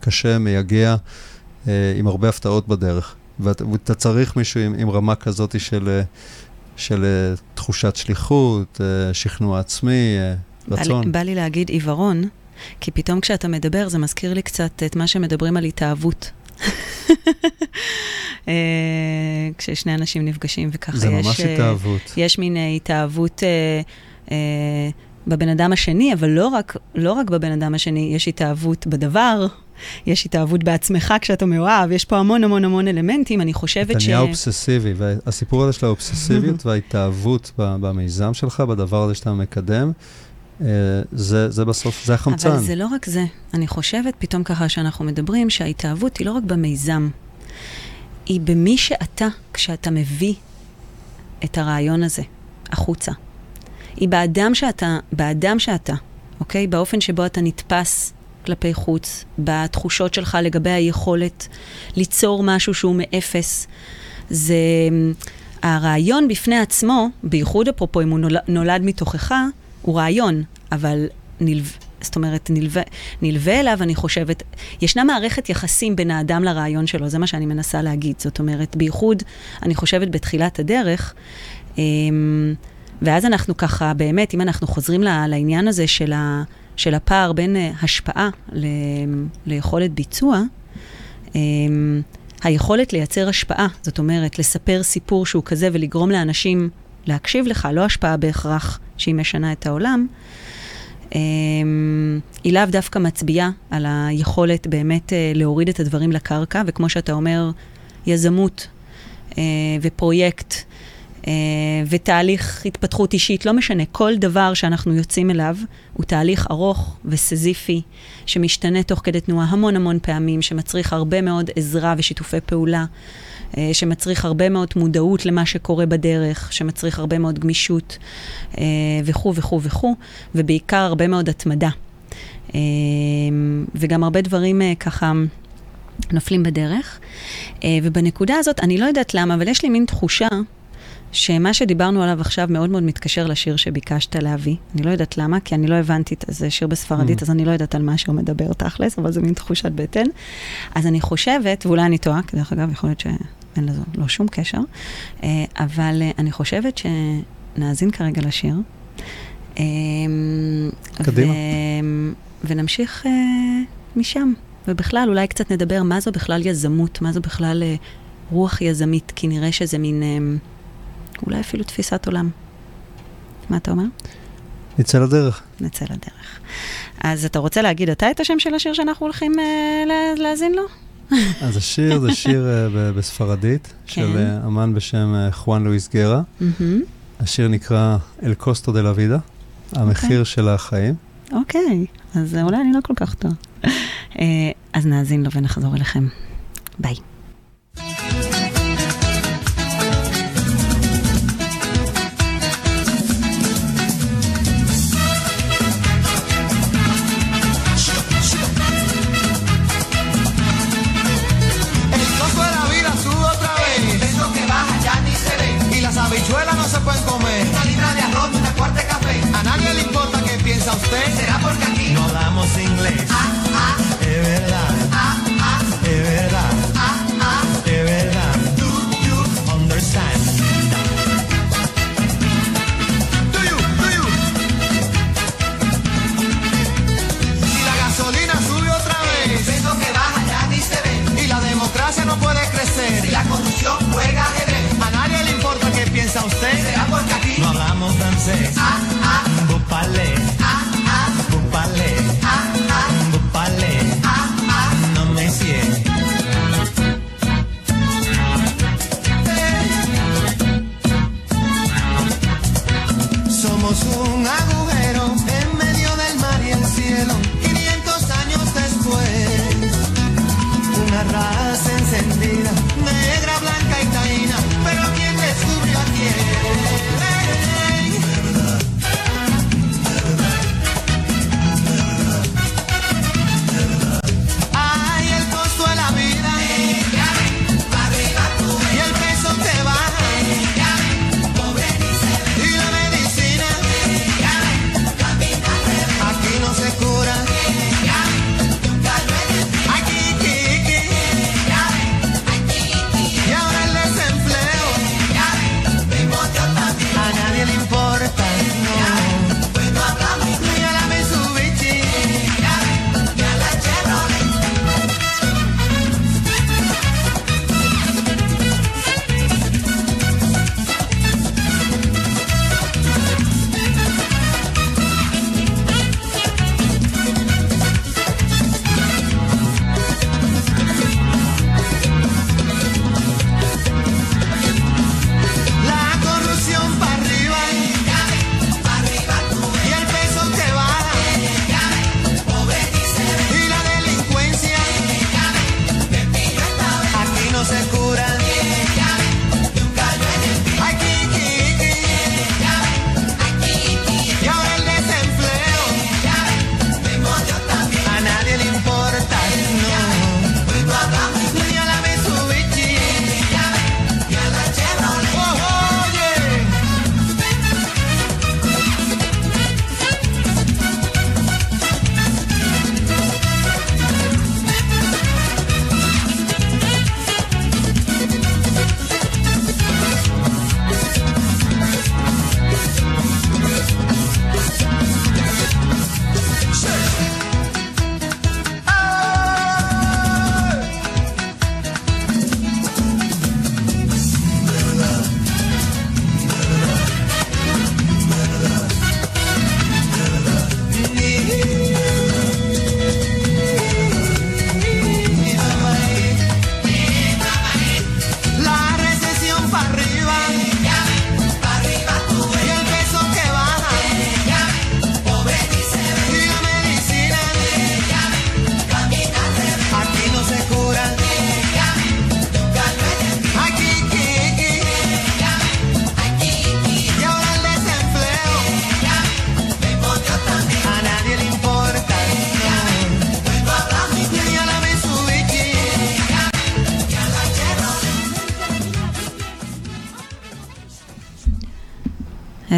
קשה, מייגע. אה, עם הרבה הפתעות בדרך. ואתה, ואתה צריך מישהו עם, עם רמה כזאת של, אה, של תחושת שליחות, שכנוע עצמי, רצון.
בא לי, להגיד עיוורון, כי פתאום כשאתה מדבר זה מזכיר לי קצת את מה שמדברים על התאהבות. אה, כששני אנשים נפגשים וככה
זה
יש...
ממש
אה,
התאהבות.
יש מין אה, התאהבות אה, אה, בבן אדם השני, אבל לא רק, לא רק בבן אדם השני, יש התאהבות בדבר, יש התאהבות בעצמך כשאתה מאוהב, יש פה המון המון המון אלמנטים, אני חושבת
אתה
ש...
נהיה אובססיבי, והסיפור הזה של האובססיביות וההתאהבות במיזם שלך, בדבר הזה שאתה מקדם, זה, זה בסוף, זה החמצן.
אבל זה לא רק זה. אני חושבת, פתאום ככה שאנחנו מדברים, שההתאהבות היא לא רק במיזם, היא במי שאתה, כשאתה מביא את הרעיון הזה החוצה. היא באדם שאתה, באדם שאתה, אוקיי? באופן שבו אתה נתפס כלפי חוץ, בתחושות שלך לגבי היכולת ליצור משהו שהוא מאפס. זה... הרעיון בפני עצמו, בייחוד אפרופו אם הוא נולד, נולד מתוכך, הוא רעיון, אבל נלווה, זאת אומרת, נלווה, נלווה אליו, אני חושבת, ישנה מערכת יחסים בין האדם לרעיון שלו, זה מה שאני מנסה להגיד. זאת אומרת, בייחוד, אני חושבת, בתחילת הדרך, אמ, ואז אנחנו ככה, באמת, אם אנחנו חוזרים לעניין הזה של, ה, של הפער בין אה, השפעה ל, ליכולת ביצוע, אמ, היכולת לייצר השפעה, זאת אומרת, לספר סיפור שהוא כזה ולגרום לאנשים להקשיב לך, לא השפעה בהכרח שהיא משנה את העולם, אמ, היא לאו דווקא מצביעה על היכולת באמת אה, להוריד את הדברים לקרקע, וכמו שאתה אומר, יזמות אה, ופרויקט ותהליך התפתחות אישית, לא משנה, כל דבר שאנחנו יוצאים אליו הוא תהליך ארוך וסזיפי, שמשתנה תוך כדי תנועה המון המון פעמים, שמצריך הרבה מאוד עזרה ושיתופי פעולה, אה, שמצריך הרבה מאוד מודעות למה שקורה בדרך, שמצריך הרבה מאוד גמישות אה, וכו' וכו' וכו', ובעיקר הרבה מאוד התמדה. אה, וגם הרבה דברים אה, ככה... נופלים בדרך. אה, ובנקודה הזאת, אני לא יודעת למה, אבל יש לי מין תחושה שמה שדיברנו עליו עכשיו מאוד מאוד מתקשר לשיר שביקשת להביא. אני לא יודעת למה, כי אני לא הבנתי, את זה שיר בספרדית,
Mm.
אז אני לא יודעת על מה שהוא מדבר תכלס, אבל זה מין תחושת בטן. אז אני חושבת, ואולי אני טועה, כי דרך אגב, יכול להיות שאין לזה לא שום קשר, אה, אבל אה, אני חושבת שנאזין כרגע לשיר. אה,
קדימה.
ו-
ונמשיך משם. ובכלל, אולי קצת נדבר מה זו בכלל יזמות, מה זו בכלל רוח יזמית, כי נראה שזה מין, אולי אפילו תפיסת עולם. מה אתה אומר?
נצא לדרך.
נצא לדרך. אז אתה רוצה להגיד אתה את השם של השיר שאנחנו הולכים לה- להאזין לו?
אז השיר זה שיר ב- בספרדית, של
כן.
אה, אמן בשם חואן לואיס גרה. השיר נקרא אל קוסטו דה לה וידה, המחיר של החיים.
אוקיי, אז אולי אני לא כל כך טועה. אז נאזין לו ונחזור אליכם. ביי.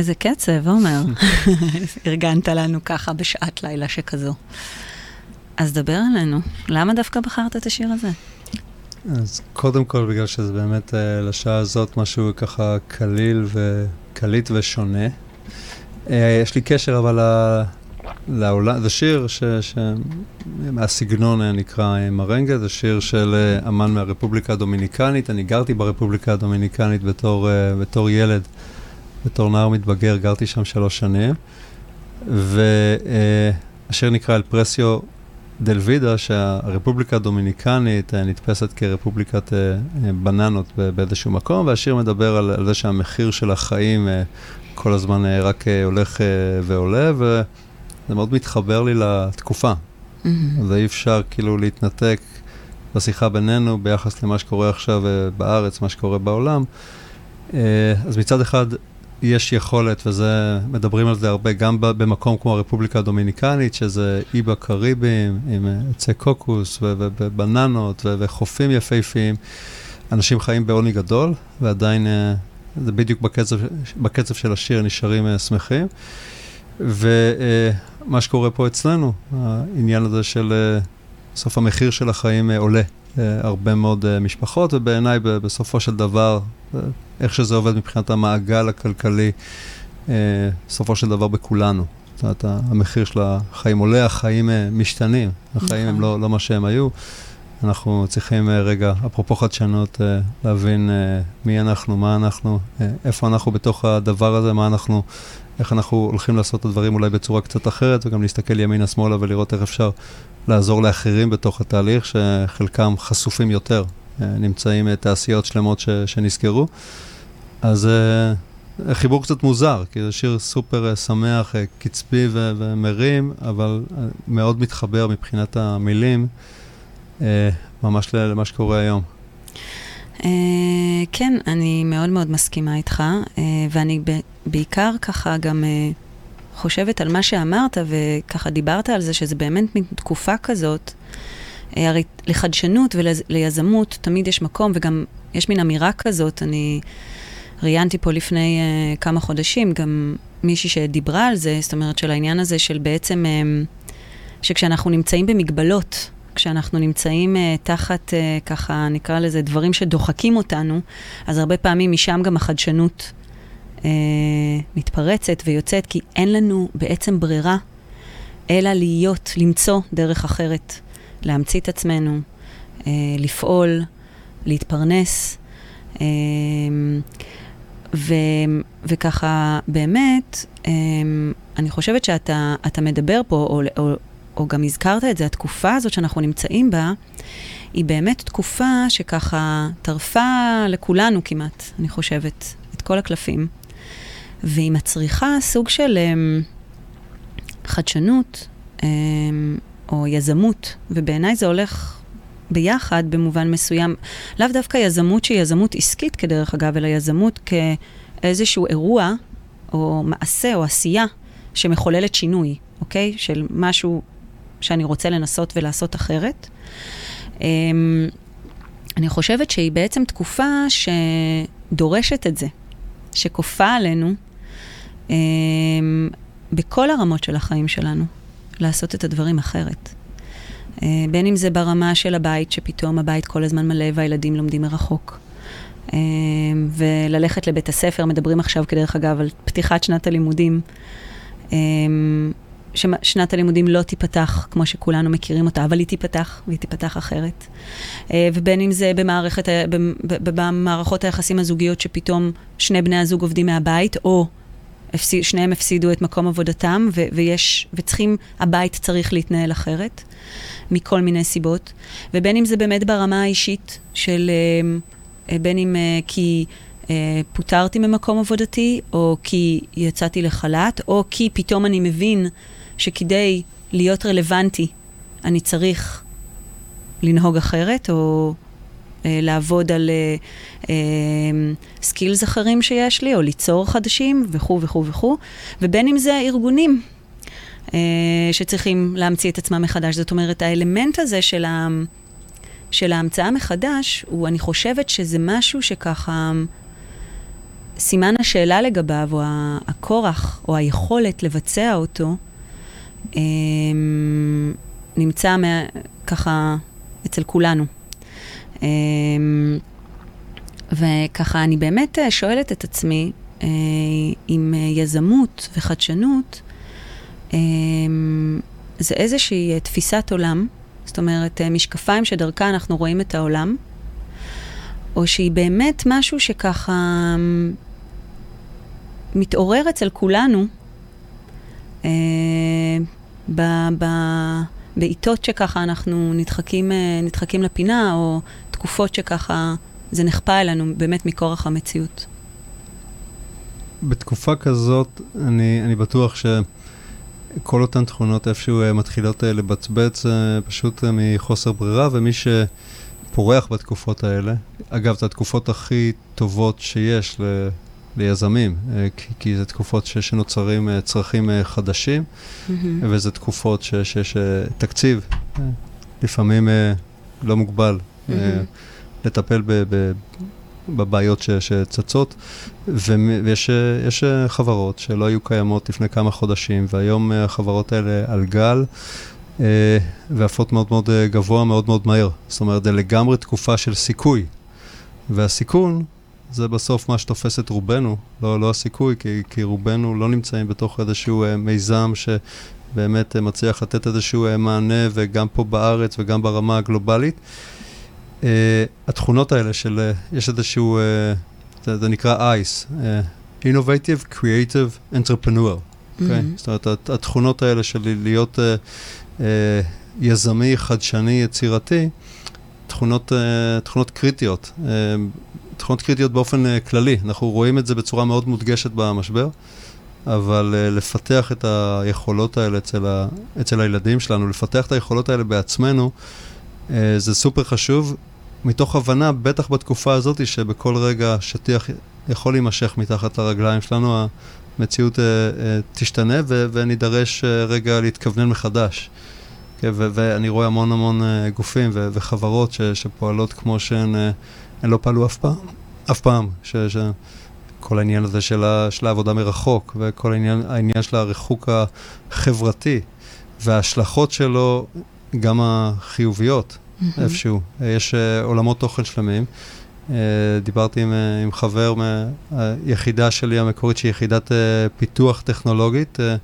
איזה קצב, עומר. ארגנת לנו ככה בשעת לילה שכזו. אז דבר עלינו, למה דווקא בחרת את השיר הזה?
אז קודם כל, בגלל שזה באמת אה, לשעה הזאת משהו ככה קליל וקליט ושונה. אה, יש לי קשר אבל ל- לעולם, זה שיר ש, מהסגנון נקרא מרנגה, זה שיר של אמן מהרפובליקה הדומיניקנית. אני גרתי ברפובליקה הדומיניקנית בתור, בתור ילד, בתור נער מתבגר, גרתי שם שלוש שנים. והשיר נקרא אל פרסיו דל וידה, שהרפובליקה הדומיניקנית נתפסת כרפובליקת בננות באיזשהו מקום, והשיר מדבר על, על זה שהמחיר של החיים כל הזמן רק הולך ועולה, וזה מאוד מתחבר לי לתקופה. Mm-hmm. ואי אפשר כאילו להתנתק בשיחה בינינו ביחס למה שקורה עכשיו בארץ, מה שקורה בעולם. אז מצד אחד, יש יכולת, וזה, מדברים על זה הרבה, גם במקום כמו הרפובליקה הדומיניקנית, שזה אי בקריבים, עם עצי קוקוס ובננות וחופים יפהפיים. אנשים חיים בעוני גדול, ועדיין זה בדיוק בקצב, בקצב של השיר, נשארים שמחים. ומה שקורה פה אצלנו, העניין הזה של סוף המחיר של החיים עולה. הרבה מאוד משפחות, ובעיניי בסופו של דבר, איך שזה עובד מבחינת המעגל הכלכלי, בסופו של דבר בכולנו. זאת אומרת, המחיר של החיים עולה, החיים משתנים, החיים הם לא, לא מה שהם היו. אנחנו צריכים רגע, אפרופו חדשנות, להבין מי אנחנו, מה אנחנו, איפה אנחנו בתוך הדבר הזה, מה אנחנו, איך אנחנו הולכים לעשות את הדברים אולי בצורה קצת אחרת, וגם להסתכל ימינה-שמאלה ולראות איך אפשר לעזור לאחרים בתוך התהליך, שחלקם חשופים יותר, נמצאים תעשיות שלמות ש, שנסגרו. אז חיבור קצת מוזר, כי זה שיר סופר שמח, קצבי ו- ומרים, אבל מאוד מתחבר מבחינת המילים, ממש למה שקורה היום.
כן, אני מאוד מאוד מסכימה איתך, ואני בעיקר ככה גם חושבת על מה שאמרת, וככה דיברת על זה, שזה באמת מין תקופה כזאת. הרי לחדשנות וליזמות תמיד יש מקום, וגם יש מין אמירה כזאת. אני ראיינתי פה לפני uh, כמה חודשים גם מישהי שדיברה על זה, זאת אומרת, של העניין הזה של בעצם, um, שכשאנחנו נמצאים במגבלות, כשאנחנו נמצאים uh, תחת, uh, ככה נקרא לזה, דברים שדוחקים אותנו, אז הרבה פעמים משם גם החדשנות uh, מתפרצת ויוצאת, כי אין לנו בעצם ברירה אלא להיות, למצוא דרך אחרת, להמציא את עצמנו, uh, לפעול, להתפרנס. Uh, ו, וככה, באמת, אני חושבת שאתה מדבר פה, או, או, או גם הזכרת את זה, התקופה הזאת שאנחנו נמצאים בה, היא באמת תקופה שככה טרפה לכולנו כמעט, אני חושבת, את כל הקלפים. והיא מצריכה סוג של um, חדשנות um, או יזמות, ובעיניי זה הולך ביחד במובן מסוים, לאו דווקא יזמות שהיא יזמות עסקית כדרך אגב, אלא יזמות כאיזשהו אירוע או מעשה או עשייה שמחוללת שינוי, אוקיי? של משהו שאני רוצה לנסות ולעשות אחרת. אמ, אני חושבת שהיא בעצם תקופה שדורשת את זה, שכופה עלינו אמ, בכל הרמות של החיים שלנו, לעשות את הדברים אחרת. אה, בין אם זה ברמה של הבית, שפתאום הבית כל הזמן מלא והילדים לומדים מרחוק. אה, וללכת לבית הספר, מדברים עכשיו, כדרך אגב, על פתיחת שנת הלימודים. אה, ששנת הלימודים לא תיפתח כמו שכולנו מכירים אותה, אבל היא תיפתח, והיא תיפתח אחרת. ובין אם זה במערכת, במערכות היחסים הזוגיות, שפתאום שני בני הזוג עובדים מהבית, או שניהם הפסידו את מקום עבודתם, ויש, וצריכים, הבית צריך להתנהל אחרת. מכל מיני סיבות, ובין אם זה באמת ברמה האישית של, אה, אה, בין אם אה, כי פוטרתי ממקום עבודתי, או כי יצאתי לחל"ת, או כי פתאום אני מבין שכדי להיות רלוונטי, אני צריך לנהוג אחרת, או לעבוד על skills אחרים שיש לי, או ליצור חדשים, וכו' וכו' וכו', ובין אם זה ארגונים אה, שצריכים להמציא את עצמם מחדש. זאת אומרת, האלמנט הזה של, ה, של ההמצאה מחדש, הוא, אני חושבת שזה משהו שככה, סימן השאלה לגביו, או הכורח, או היכולת לבצע אותו, אה, נמצא מה, ככה אצל כולנו. אה, וככה, אני באמת שואלת את עצמי, עם יזמות וחדשנות, אמ, זה איזושהי אה, תפיסת עולם, זאת אומרת, אה, משקפיים שדרכה אנחנו רואים את העולם, או שהיא באמת משהו שככה אמ, מתעורר אצל כולנו אה, ב- ב- בעיתות שככה אנחנו נדחקים, אה, נדחקים לפינה, או תקופות שככה זה נכפה אלינו באמת מכורח המציאות.
בתקופה כזאת, אני, אני בטוח שכל אותן תכונות איפשהו אה, מתחילות אה, לבצבץ פשוט מחוסר ברירה, ומי שפורח בתקופות האלה, אגב, זה התקופות הכי טובות שיש ליזמים, אה, כי, כי זה תקופות ש, שנוצרים אה, צרכים אה, חדשים, וזה תקופות שיש תקציב, לפעמים לא מוגבל. לטפל ב- ב- בבעיות ש- שצצות, ויש יש חברות שלא היו קיימות לפני כמה חודשים, והיום החברות האלה על גל. ועפות מאוד מאוד גבוה, מאוד מאוד מהר. זאת אומרת, זה לגמרי תקופה של סיכוי. והסיכון זה בסוף מה שתופס את רובנו, לא, לא הסיכוי, כי, כי רובנו לא נמצאים בתוך איזשהו אה, מיזם שבאמת אה, מצליח לתת איזשהו אה, מענה, וגם פה בארץ וגם ברמה הגלובלית. אה, התכונות האלה של, אה, יש איזשהו, אה, זה, זה נקרא ICE, אה, Innovative Creative Entrepreneur. אוקיי?
מהמם.
זאת אומרת, הת- התכונות האלה של להיות אה, אה, יזמי, חדשני, יצירתי, תכונות, אה, תכונות קריטיות. אה, תכונות קריטיות באופן אה, כללי. אנחנו רואים את זה בצורה מאוד מודגשת במשבר, אבל אה, לפתח את היכולות האלה אצל, ה, אצל הילדים שלנו, לפתח את היכולות האלה בעצמנו, אה, זה סופר חשוב, מתוך הבנה, בטח בתקופה הזאת, שבכל רגע שטיח יכול להימשך מתחת לרגליים שלנו, המציאות תשתנה ו- ונידרש רגע להתכוונן מחדש. כן, ואני רואה המון המון גופים וחברות שפועלות כמו שהן הן לא פעלו אף פעם, אף פעם. ש- ש- כל העניין הזה של, ה- של העבודה מרחוק, וכל העניין, העניין של הריחוק החברתי, וההשלכות שלו, גם החיוביות,
מהמם.
איפשהו. יש אה, עולמות תוכן שלמים. אה, דיברתי עם, אה, עם חבר מהיחידה שלי המקורית, שהיא יחידת אה, פיתוח טכנולוגית, אה,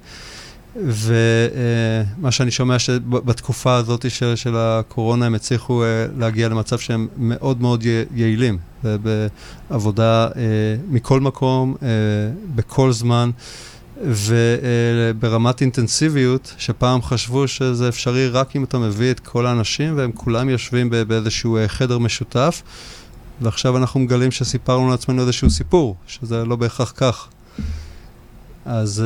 ומה שאני שומע שבתקופה הזאת של, של הקורונה הם הצליחו אה, להגיע למצב שהם מאוד מאוד יעילים, בעבודה אה, מכל מקום, אה, בכל זמן. וברמת אינטנסיביות, שפעם חשבו שזה אפשרי רק אם אתה מביא את כל האנשים והם כולם יושבים באיזשהו חדר משותף, ועכשיו אנחנו מגלים שסיפרנו לעצמנו איזשהו סיפור, שזה לא בהכרח כך. אז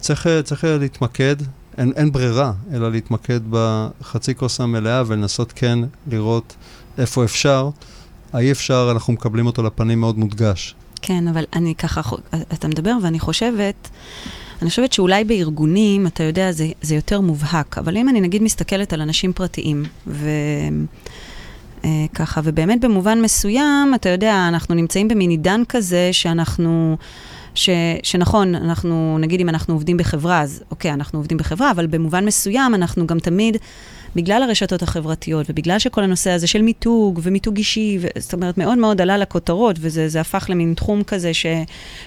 צריך, צריך להתמקד, אין, אין ברירה, אלא להתמקד בחצי כוס המלאה ולנסות כן לראות איפה אפשר. האי אפשר, אנחנו מקבלים אותו לפנים מאוד מודגש.
כן, אבל אני ככה, אתה מדבר ואני חושבת, אני חושבת שאולי בארגונים, אתה יודע, זה, זה יותר מובהק, אבל אם אני נגיד מסתכלת על אנשים פרטיים, ו... אה, ככה, ובאמת במובן מסוים, אתה יודע, אנחנו נמצאים במין עידן כזה שאנחנו, ש, שנכון, אנחנו, נגיד אם אנחנו עובדים בחברה, אז אוקיי, אנחנו עובדים בחברה, אבל במובן מסוים אנחנו גם תמיד, בגלל הרשתות החברתיות, ובגלל שכל הנושא הזה של מיתוג ומיתוג אישי, ו, זאת אומרת, מאוד מאוד עלה לכותרות, וזה זה הפך למין תחום כזה ש,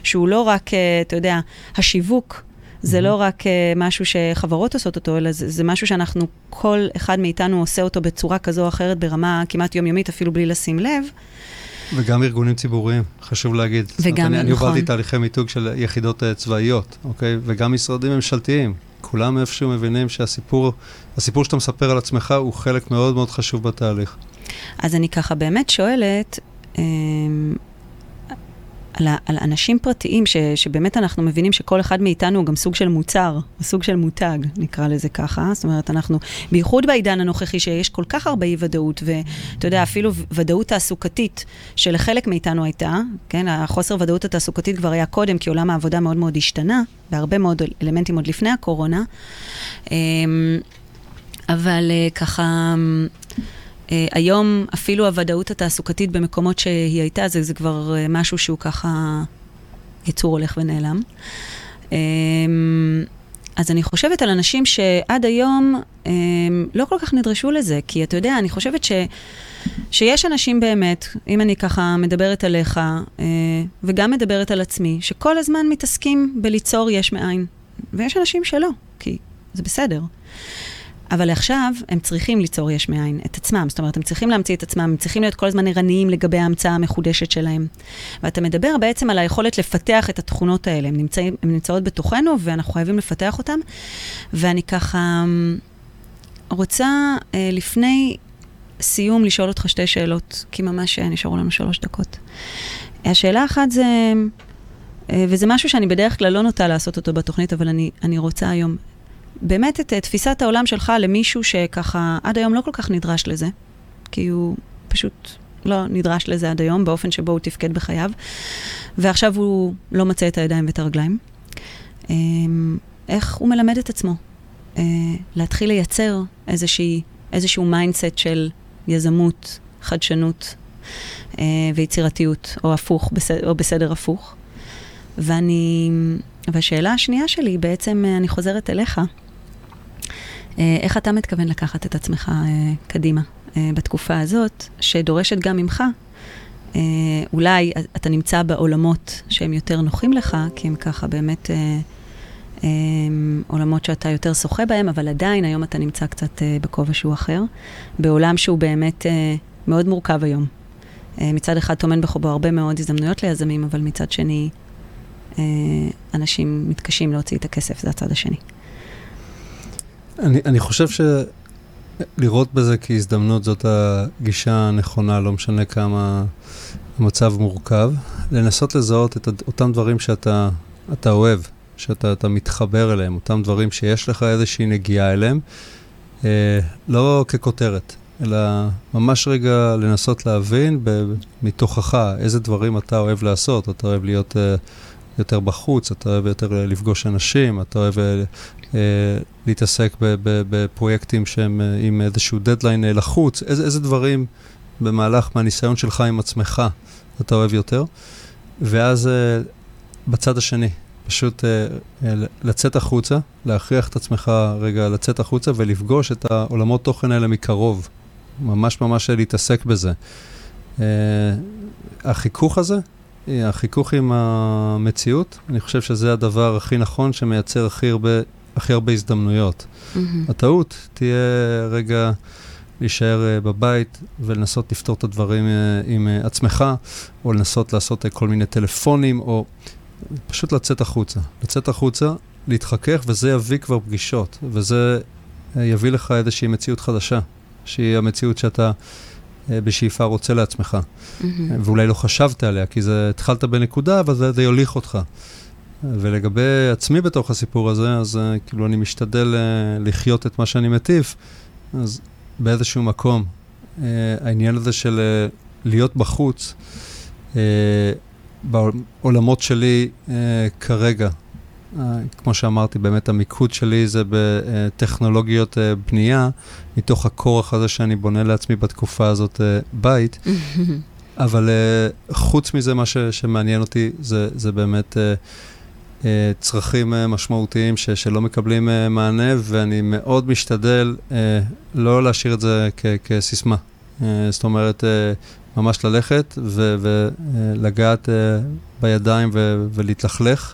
שהוא לא רק, אה, אתה יודע, השיווק. זה לא רק uh, משהו שחברות עושות אותו, אלא זה, זה משהו שאנחנו, כל אחד מאיתנו עושה אותו בצורה כזו או אחרת ברמה כמעט יומיומית, אפילו בלי לשים לב.
וגם ארגונים ציבוריים, חשוב להגיד.
וגם,
אני, אני
נכון.
הובלתי תהליכי מיתוג של יחידות uh, צבאיות, אוקיי? וגם משרדים ממשלתיים. כולם איפשהו מבינים שהסיפור, הסיפור שאתה מספר על עצמך הוא חלק מאוד מאוד חשוב בתהליך.
אז אני ככה באמת שואלת, אה, על, על אנשים פרטיים, ש, שבאמת אנחנו מבינים שכל אחד מאיתנו הוא גם סוג של מוצר, סוג של מותג, נקרא לזה ככה. זאת אומרת, אנחנו, בייחוד בעידן הנוכחי, שיש כל כך הרבה אי-ודאות, ואתה יודע, אפילו ודאות תעסוקתית, שלחלק מאיתנו הייתה, כן, החוסר ודאות התעסוקתית כבר היה קודם, כי עולם העבודה מאוד מאוד השתנה, בהרבה מאוד אלמנטים עוד לפני הקורונה. אה, אבל אה, ככה... Uh, היום אפילו הוודאות התעסוקתית במקומות שהיא הייתה, זה, זה כבר uh, משהו שהוא ככה יצור הולך ונעלם. Um, אז אני חושבת על אנשים שעד היום um, לא כל כך נדרשו לזה, כי אתה יודע, אני חושבת ש, שיש אנשים באמת, אם אני ככה מדברת עליך, uh, וגם מדברת על עצמי, שכל הזמן מתעסקים בליצור יש מאין. ויש אנשים שלא, כי זה בסדר. אבל עכשיו הם צריכים ליצור יש מאין את עצמם. זאת אומרת, הם צריכים להמציא את עצמם, הם צריכים להיות כל הזמן ערניים לגבי ההמצאה המחודשת שלהם. ואתה מדבר בעצם על היכולת לפתח את התכונות האלה. הן נמצאים, נמצאות בתוכנו, ואנחנו חייבים לפתח אותן. ואני ככה אמ, רוצה אה, לפני סיום לשאול אותך שתי שאלות, כי ממש אה, נשארו לנו שלוש דקות. השאלה האחת זה, אה, וזה משהו שאני בדרך כלל לא נוטה לעשות אותו בתוכנית, אבל אני, אני רוצה היום, באמת את תפיסת העולם שלך למישהו שככה עד היום לא כל כך נדרש לזה, כי הוא פשוט לא נדרש לזה עד היום, באופן שבו הוא תפקד בחייו, ועכשיו הוא לא מוצא את הידיים ואת הרגליים. אמ, איך הוא מלמד את עצמו? אה, להתחיל לייצר איזושהי, איזשהו mindset של יזמות, חדשנות אה, ויצירתיות, או הפוך, בסדר, או בסדר הפוך. ואני, והשאלה השנייה שלי, בעצם אני חוזרת אליך. אה, איך אתה מתכוון לקחת את עצמך אה, קדימה אה, בתקופה הזאת, שדורשת גם ממך? אולי אתה נמצא בעולמות שהם יותר נוחים לך, כי הם ככה באמת עולמות שאתה יותר שוחה בהם, אבל עדיין היום אתה נמצא קצת בכובע שהוא אחר, בעולם שהוא באמת מאוד מורכב היום. מצד אחד טומן בחובו הרבה מאוד הזדמנויות ליזמים, אבל מצד שני, אנשים מתקשים להוציא את הכסף, זה הצד השני.
אני, אני חושב שלראות בזה כהזדמנות זאת הגישה הנכונה, לא משנה כמה המצב מורכב. לנסות לזהות את אותם דברים שאתה אתה אוהב, שאתה מתחבר אליהם, אותם דברים שיש לך איזושהי נגיעה אליהם, אה, לא ככותרת, אלא ממש רגע לנסות להבין מתוכך איזה דברים אתה אוהב לעשות. אתה אוהב להיות... אה, יותר בחוץ, אתה אוהב יותר לפגוש אנשים, אתה אוהב אה, אה, להתעסק בפרויקטים שהם אה, עם איזשהו דדליין אה, לחוץ, איזה, איזה דברים במהלך מהניסיון שלך עם עצמך אתה אוהב יותר. ואז בצד השני, פשוט לצאת החוצה, להכריח את עצמך רגע לצאת החוצה ולפגוש את העולמות תוכן האלה מקרוב. ממש ממש להתעסק בזה. החיכוך הזה, החיכוך עם המציאות, אני חושב שזה הדבר הכי נכון שמייצר הכי הרבה הכי הרבה הזדמנויות. Mm-hmm. הטעות תהיה רגע להישאר uh, בבית ולנסות לפתור את הדברים uh, עם עצמך, או לנסות לעשות כל מיני טלפונים, או פשוט לצאת החוצה. לצאת החוצה, להתחכך, וזה יביא כבר פגישות, וזה יביא לך איזושהי מציאות חדשה, שהיא המציאות שאתה... בשאיפה רוצה לעצמך, mm-hmm. ואולי לא חשבת עליה, כי זה, התחלת בנקודה, אבל זה, זה יוליך אותך. ולגבי עצמי בתוך הסיפור הזה, אז uh, כאילו אני משתדל uh, לחיות את מה שאני מטיף, אז באיזשהו מקום, העניין הזה של להיות בחוץ, בעולמות שלי כרגע, כמו שאמרתי, באמת המיקוד שלי זה בטכנולוגיות uh, בנייה, מתוך הכורח הזה שאני בונה לעצמי בתקופה הזאת uh, בית. אבל חוץ מזה, מה ש, שמעניין אותי זה, זה באמת... אה, צרכים אה, משמעותיים ש, שלא מקבלים אה, מענה, ואני מאוד משתדל לא להשאיר את זה כ, כסיסמה. זאת אומרת, ממש ללכת ולגעת בידיים ולהתלכלך,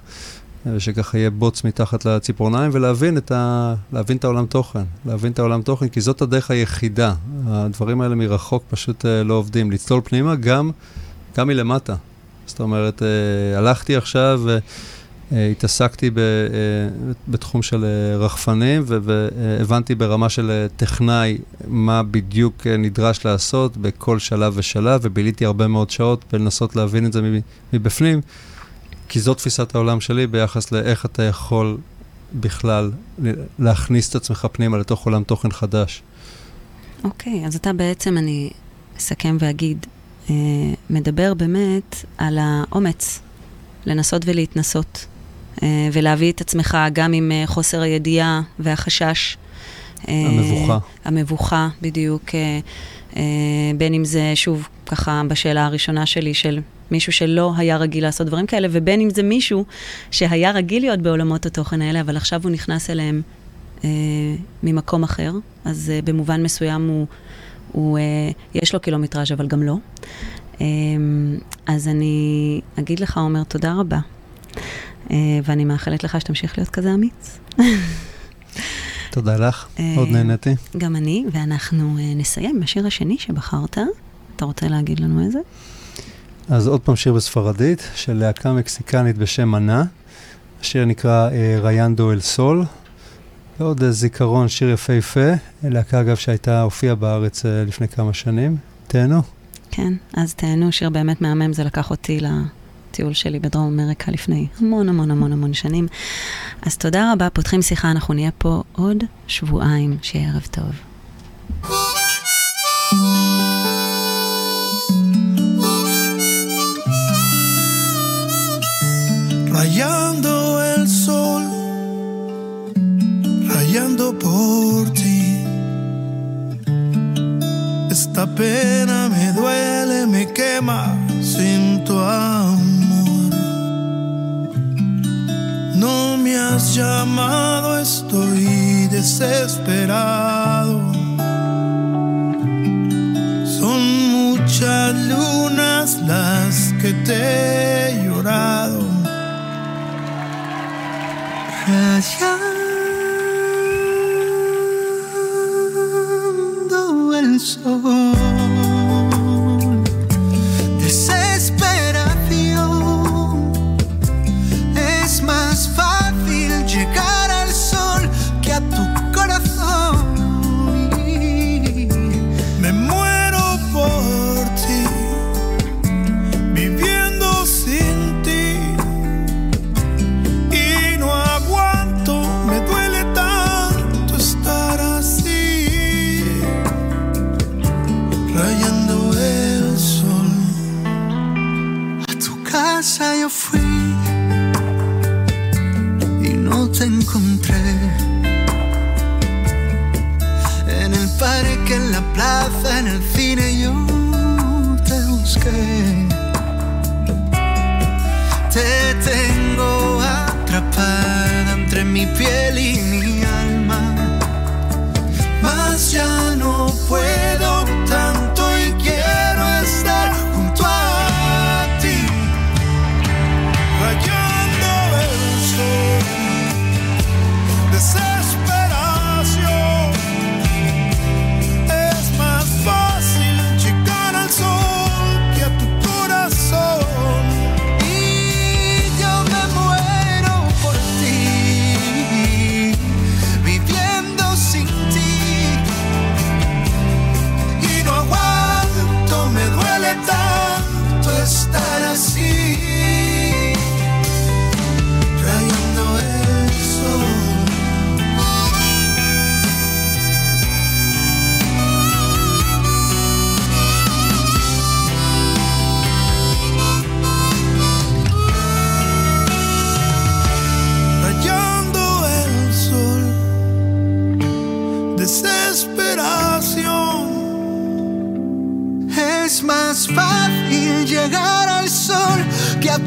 ושככה יהיה בוץ מתחת לציפורניים, ולהבין את, ה, את העולם תוכן. להבין את העולם תוכן, כי זאת הדרך היחידה. הדברים האלה מרחוק פשוט לא עובדים. לצלול פנימה גם, גם מלמטה. זאת אומרת, הלכתי עכשיו... אה, התעסקתי ב, אה, בתחום של אה, רחפנים והבנתי ברמה של טכנאי מה בדיוק נדרש לעשות בכל שלב ושלב, וביליתי הרבה מאוד שעות בלנסות להבין את זה מבפנים, כי זו תפיסת העולם שלי ביחס לאיך אתה יכול בכלל להכניס את עצמך פנימה לתוך עולם תוכן חדש.
אוקיי, okay, אז אתה בעצם, אני אסכם ואגיד, מדבר באמת על האומץ לנסות ולהתנסות. אה, ולהביא את עצמך גם עם אה, חוסר הידיעה והחשש.
אה, המבוכה.
המבוכה, בדיוק. בין אם זה, שוב, ככה בשאלה הראשונה שלי, של מישהו שלא היה רגיל לעשות דברים כאלה, ובין אם זה מישהו שהיה רגיל להיות בעולמות התוכן האלה, אבל עכשיו הוא נכנס אליהם אה, ממקום אחר, אז אה, במובן מסוים הוא, הוא אה, יש לו קילומטראז' אבל גם לא. אה, אז אני אגיד לך, עומר, תודה רבה. אה, ואני מאחלת לך שתמשיך להיות כזה אמיץ.
תודה לך,
אה,
מאוד נהניתי.
גם אני, ואנחנו אה, נסיים בשיר השני שבחרת. אתה רוצה להגיד לנו איזה?
אז עוד פעם שיר בספרדית של להקה מקסיקנית בשם מנה. השיר נקרא אה, ריינדו אל סול. ועוד זיכרון, שיר יפהפה. להקה אגב שהייתה, הופיעה בארץ אה, לפני כמה שנים. תהנו.
כן, אז תהנו, שיר באמת מהמם, זה לקח אותי לטיול שלי בדרום אמריקה לפני המון המון המון המון שנים. אז תודה רבה, פותחים שיחה, אנחנו נהיה פה עוד שבועיים, שיהיה ערב טוב.
Rayando el sol, rayando por ti. Esta pena me duele, me quema sin tu amor. No me has llamado, estoy desesperado. Son muchas lunas las que te he llorado. Rayando el.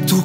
Tu